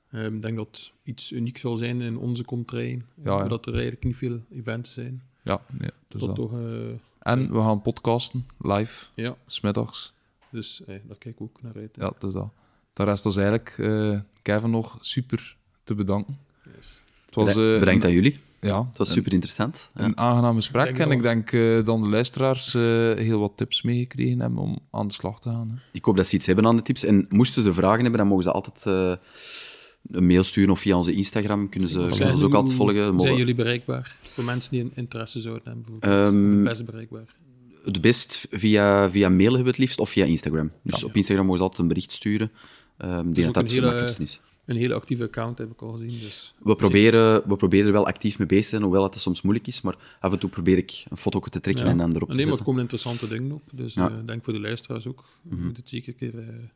Eh, ik denk dat het iets uniek zal zijn in onze contrain. Ja, ja. Dat er eigenlijk niet veel events zijn. Ja, nee, dus dat dat. toch, eh, En we gaan podcasten, live, ja, smiddags. dus eh, daar kijk ik ook naar uit. Ja, dus dat. Daar rest ons eigenlijk eh, Kevin nog super te bedanken. Yes. Het was Bedankt- eh, aan jullie. Ja, Het was een- super interessant. Een aangenaam gesprek. Ik denk en dat ik denk eh dan de luisteraars eh, heel wat tips meegekregen hebben om aan de slag te gaan. Hè. Ik hoop dat ze iets hebben aan de tips. En moesten ze vragen hebben, dan mogen ze altijd eh, een mail sturen of via onze Instagram. Kunnen ze, kunnen ze ons ook altijd volgen. Zijn jullie bereikbaar? Voor mensen die een interesse zouden hebben. Ehm, het best bereikbaar. Het best via, via mail hebben we het liefst, of via Instagram. Dus op Instagram mogen ze altijd een bericht sturen. Um, die dat een dat het hele- makkelijkste is. Een hele actieve account heb ik al gezien. Dus We proberen, we proberen er wel actief mee bezig te zijn, hoewel het soms moeilijk is. Maar af en toe probeer ik een foto te trekken Ja. en dan erop te nee, maar er zetten. komen interessante dingen op. Dus Ja. eh, denk voor de luisteraars ook. Je moet het zeker een keer, eh, een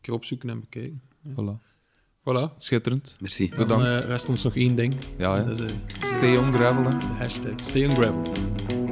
keer opzoeken en bekijken. Voilà. Voilà. Schitterend. Merci. Dan Bedankt. eh, rest ons nog één ding. Ja, ja. Dat is eh, Stay on gravel. Hè. de hashtag Stay on Gravel.